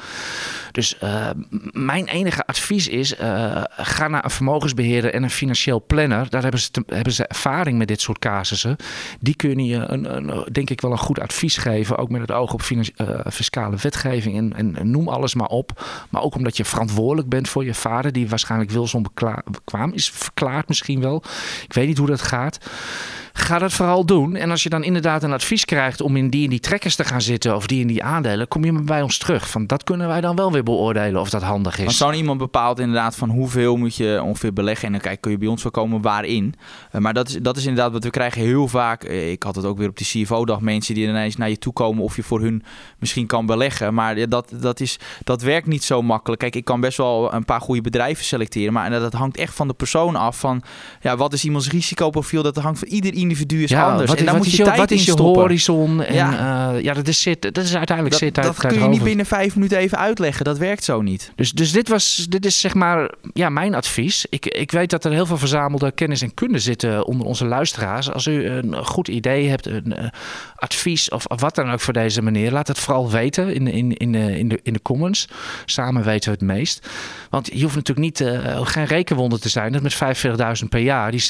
Dus uh, mijn enige advies is: uh, ga naar een vermogensbeheerder en een financieel planner. Daar hebben ze, te, hebben ze ervaring met dit soort casussen. Die kunnen je, een, denk ik, wel een goed advies geven. Ook met het oog op uh, fiscale wetgeving en, en, noem alles maar op. Maar ook omdat je verantwoordelijk bent voor je vader, die waarschijnlijk wilsonbekwaam is, verklaard misschien wel. Ik weet niet hoe dat gaat waard. Ga dat vooral doen. En als je dan inderdaad een advies krijgt om in die en die trekkers te gaan zitten of die en die aandelen, kom je bij ons terug. Van dat kunnen wij dan wel weer beoordelen of dat handig is. Maar zo'n iemand bepaalt inderdaad van hoeveel moet je ongeveer beleggen. En dan kijk, kun je bij ons wel komen waarin. Uh, maar dat is, dat is inderdaad wat we krijgen heel vaak. Uh, ik had het ook weer op die CFO-dag. Mensen die ineens naar je toe komen of je voor hun misschien kan beleggen. Maar dat, dat, is, dat werkt niet zo makkelijk. Kijk, ik kan best wel een paar goede bedrijven selecteren. Maar dat, hangt echt van de persoon af. Van ja, wat is iemands risicoprofiel? Dat hangt van ieder individu is ja, anders. Wat, en dan moet is je, je, tijd wat is je stoppen. horizon? En, ja. Uh, ja, dat is, zit, dat is uiteindelijk dat, zit uit Dat kun je niet binnen vijf minuten even uitleggen. Dat werkt zo niet. Dus, dus dit, was, dit is zeg maar ja, mijn advies. Ik, ik weet dat er heel veel verzamelde kennis en kunde zitten onder onze luisteraars. Als u een goed idee hebt, een uh, advies of, of wat dan ook voor deze meneer, laat het vooral weten in, in, in, de, in, de, in de comments. Samen weten we het meest. Want je hoeft natuurlijk niet, uh, geen rekenwonder te zijn dat met 45.000 per jaar die 6,7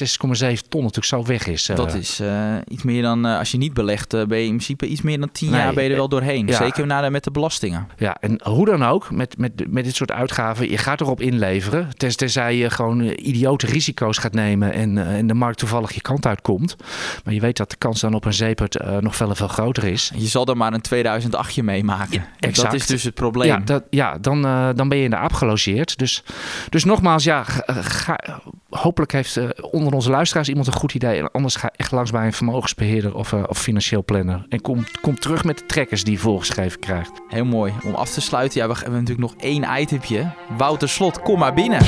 ton natuurlijk zo weg is. Dat is uh, iets meer dan, uh, als je niet belegt, uh, ben je in principe iets meer dan 10 Nee, jaar ben je er wel doorheen. ja. Zeker na met de belastingen. Ja, en hoe dan ook, met, met, met dit soort uitgaven, je gaat erop inleveren. Tenzij je gewoon eh, idiote risico's gaat nemen en, eh, en de markt toevallig je kant uitkomt. Maar je weet dat de kans dan op een zeepert eh, nog veel veel groter is. Je zal er maar een 2008je meemaken. En dat is dus het probleem. Ja, dat, ja dan, eh, dan ben je in de aap gelogeerd. Dus, dus nogmaals, ja, ga- hopelijk heeft eh, onder onze luisteraars iemand een goed idee. En anders ga echt langs bij een vermogensbeheerder of, eh, of financieel planner. En kom, kom terug met de trekkers die je voorgeschreven krijgt. Heel mooi. Om af te sluiten, ja, we hebben natuurlijk nog één itempje. Wouter Slot, kom maar binnen.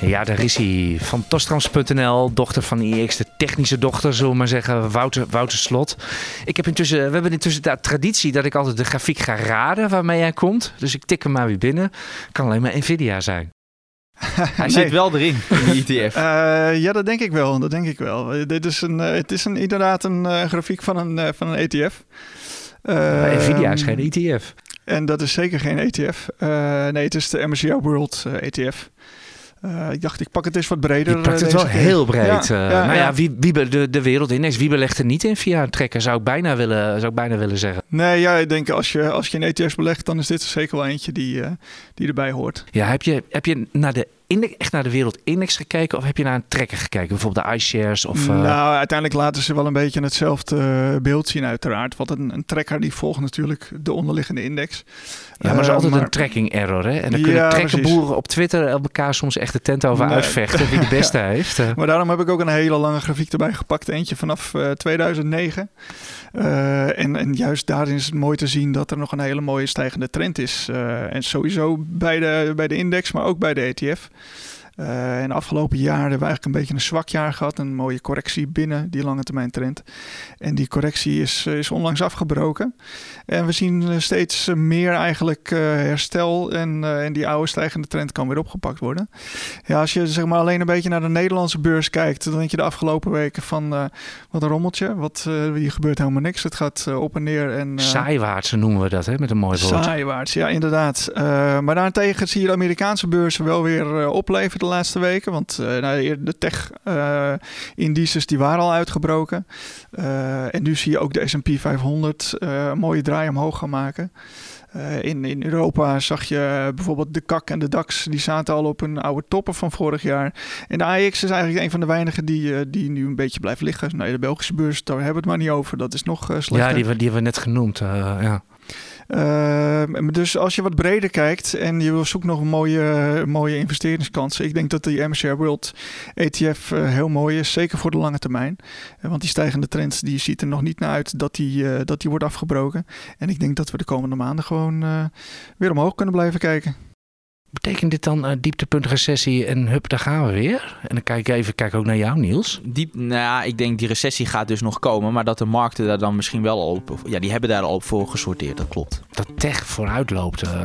Ja, daar is hij. Van Tostrams.nl, dochter van IX, de technische dochter, zullen we maar zeggen, Wouter, Wouter Slot. Ik heb intussen, we hebben intussen de traditie dat ik altijd de grafiek ga raden waarmee hij komt. Dus ik tik hem maar weer binnen. Kan alleen maar Nvidia zijn. [laughs] Hij zit wel erin, in die ETF. [laughs] Eh, ja, dat denk ik wel. Dat denk ik wel. Eh, dit is een, eh, het is een, inderdaad een grafiek van een, van een ETF. Maar Eh, Nvidia is geen ETF. En dat is zeker geen ETF. Eh, nee, het is de MSCI World ETF. Eh, ik dacht, ik pak het eens wat breder. Je pakt eh, het wel keer. heel breed. Ja, eh. ja, nou ja, wie, wie de, de wereldindex, wie belegt er niet in via een trekker, zou ik bijna willen, zou ik bijna willen zeggen. Nee, ja, ik denk als je, als je in ETF's belegt, dan is dit er zeker wel eentje die, die erbij hoort. Ja, heb je, heb je naar de echt naar de wereldindex gekeken of heb je naar een trekker gekeken? Bijvoorbeeld de iShares of... Uh... Nou, uiteindelijk laten ze wel een beetje hetzelfde beeld zien uiteraard. Want een, een trekker die volgt natuurlijk de onderliggende index. Ja, maar er is altijd een tracking error. Hè? En dan kunnen ja, trekkerboeren op Twitter elkaar soms echt de tent over uitvechten wie de [laughs] beste heeft. Maar daarom heb ik ook een hele lange grafiek erbij gepakt. Eentje vanaf 2009. Uh, en, en, juist daarin is het mooi te zien dat er nog een hele mooie stijgende trend is. Uh, en sowieso bij de, bij de index, maar ook bij de ETF. Uh, in de afgelopen jaren hebben we eigenlijk een beetje een zwak jaar gehad. Een mooie correctie binnen die lange termijn trend. En die correctie is, is onlangs afgebroken. En we zien steeds meer eigenlijk uh, herstel. En, uh, en die oude stijgende trend kan weer opgepakt worden. Ja, als je zeg maar alleen een beetje naar de Nederlandse beurs kijkt. Dan denk je de afgelopen weken van wat een rommeltje. Wat, hier gebeurt helemaal niks. Het gaat op en neer. En, Saaiwaarts noemen we dat hè, met een mooi woord. Saaiwaarts, ja inderdaad. maar daarentegen zie je de Amerikaanse beurzen wel weer opleveren de laatste weken. Want uh, nou, de tech-indices uh, die waren al uitgebroken. Uh, en nu zie je ook de S&P 500 een mooie draai omhoog gaan maken. in, in Europa zag je bijvoorbeeld de KAK en de DAX. Die zaten al op een oude toppen van vorig jaar. En de AX is eigenlijk een van de weinigen die, die nu een beetje blijft liggen. Nou, de Belgische beurs, daar hebben we het maar niet over. Dat is nog slechter. Ja, die, die hebben we net genoemd. ja. Uh, dus als je wat breder kijkt en je zoekt nog mooie, mooie investeringskansen. Ik denk dat die MSCI World ETF uh, heel mooi is, zeker voor de lange termijn. Uh, want die stijgende trend die ziet er nog niet naar uit dat die, eh, dat die wordt afgebroken. En ik denk dat we de komende maanden gewoon weer omhoog kunnen blijven kijken. Betekent dit dan uh, dieptepunt recessie en hup, daar gaan we weer? En dan kijk ik even kijk ook naar jou, Niels. Diep, nou ja, ik denk die recessie gaat dus nog komen, maar dat de markten daar dan misschien wel op, ja, die hebben daar al op voor gesorteerd, dat klopt. Dat tech vooruit loopt. Uh,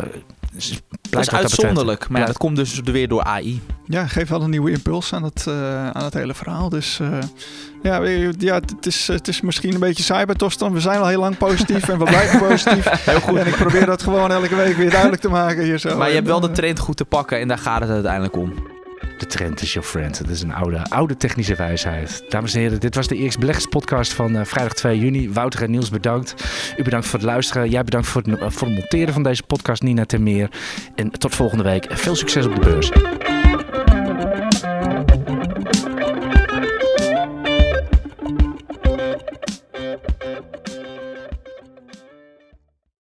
dat is uitzonderlijk, maar ja, dat komt dus weer door AI. Ja, geeft wel een nieuwe impuls aan het, uh, aan het hele verhaal. Dus uh, ja, ja het, is, het is misschien een beetje saai bij We zijn al heel lang positief en we [laughs] blijven positief. Heel goed. En ik probeer dat gewoon elke week weer duidelijk te maken hier zo. Maar je hebt wel de trend goed te pakken en daar gaat het uiteindelijk om. De trend is your friend. Dat is een oude, oude technische wijsheid. Dames en heren, dit was de EX Beleggers podcast van uh, vrijdag 2 juni. Wouter en Niels bedankt. U bedankt voor het luisteren. Jij bedankt voor het, voor het monteren van deze podcast, Nina Termeer. En tot volgende week. Veel succes op de beurs.